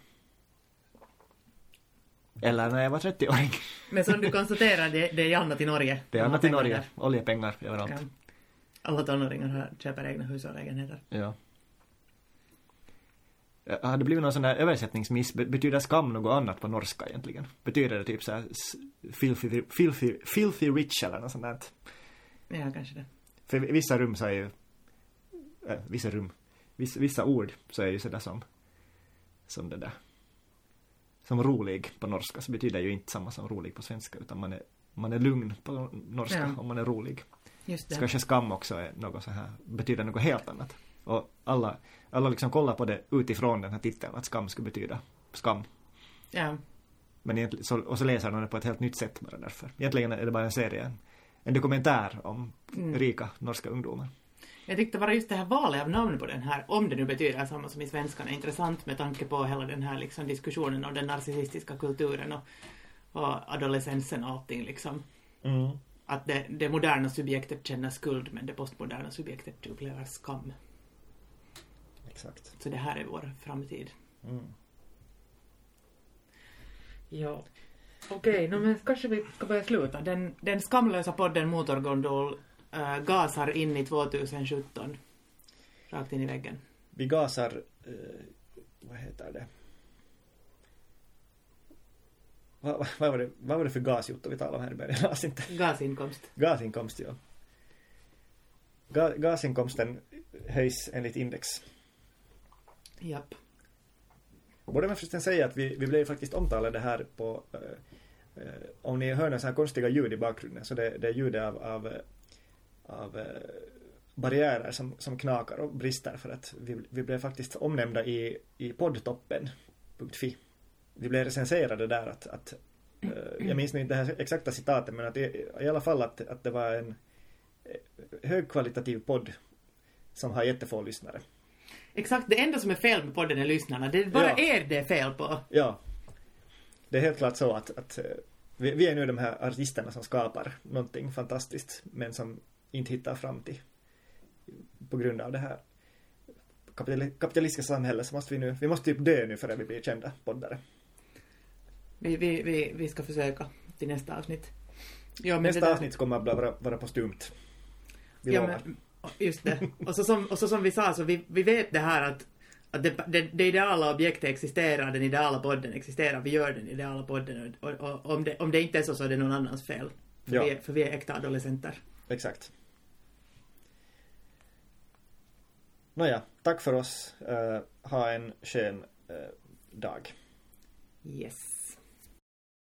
Eller när jag var 30-åring. Men som du konstaterar, det, det är annat i Norge. Det är annat i Norge. där. Oljepengar överallt. Ja. Alla tonåringar har, köper egna hus och lägenheter. Ja. Eh, Har det blivit någon sån där översättningsmiss? Be- Betyder skam något annat på norska egentligen? Betyder det typ så här s- filthy, filthy, filthy rich eller något sånt där? Ja, kanske det. För vissa rum så är ju, äh, vissa rum, vissa, vissa ord så är ju sådär som som det där. Som rolig på norska så betyder ju inte samma som rolig på svenska utan man är, man är lugn på norska Ja. och man är rolig. Just det. Så kanske skam också är något så här, betyder något helt annat. Och alla, alla liksom kollar på det utifrån den här titeln, att skam skulle betyda skam. Ja. Men egentligen, så, och så läser de det på ett helt nytt sätt bara därför. Egentligen är det bara en serie, en, en dokumentär om Mm. rika norska ungdomar. Jag tyckte bara just det här valet av namn på den här, om det nu betyder samma som i svenskan, är intressant med tanke på hela den här liksom diskussionen om den narcissistiska kulturen och, och adolescensen och allting liksom. Att det, det moderna subjektet känner skuld men det postmoderna subjektet upplever skam. Exakt. Så det här är vår framtid. Mm. Ja. Okej, no, men kanske vi ska börja sluta. Den, den skamlösa podden Motorgondol äh, gasar in i 2017. Rakt in i väggen. Vi gasar, eh, vad heter det? Vad, vad, vad, var det, vad var det för gasjutto vi talade om här i början? [laughs] Inte. Gasinkomst. Gasinkomst, ja. Ga, gasinkomsten höjs enligt index. Japp. Borde man förresten säga att vi, vi blev faktiskt omtalade här på eh, eh, om ni hör några så här konstiga ljud i bakgrunden så det, det är ljudet av, av, av eh, barriärer som, som knakar och brister för att vi, vi blev faktiskt omnämnda i, i poddtoppen.fi. Vi blev recenserade där att, att eh, jag minns nu inte det här exakta citatet men att i, i alla fall att, att det var en eh, högkvalitativ podd som har jättefå lyssnare. Exakt, det enda som är fel med podden är lyssnarna. Det är bara Ja. er det är fel på. Ja. Det är helt klart så att, att eh, vi, vi är nu de här artisterna som skapar någonting fantastiskt men som inte hittar fram till på grund av det här kapitali- kapitalistiska samhället så måste vi nu, vi måste typ dö nu för att vi blir kända poddare. Vi, vi, vi, vi ska försöka till nästa avsnitt. Ja, Nästa där- avsnitt kommer att vara, vara postumt. Vi ja, lovar. men, just det. Och så som, och så som vi sa, så vi, vi vet det här att, att det, det, det ideala objektet existerar, den ideala podden existerar, vi gör den ideala podden och, och, och om, det, om det inte är så så är det någon annans fel. För, Ja. vi, är, för vi är äkta adolescenter. Exakt. Nåja, tack för oss. Eh, ha en skön eh, dag. Yes.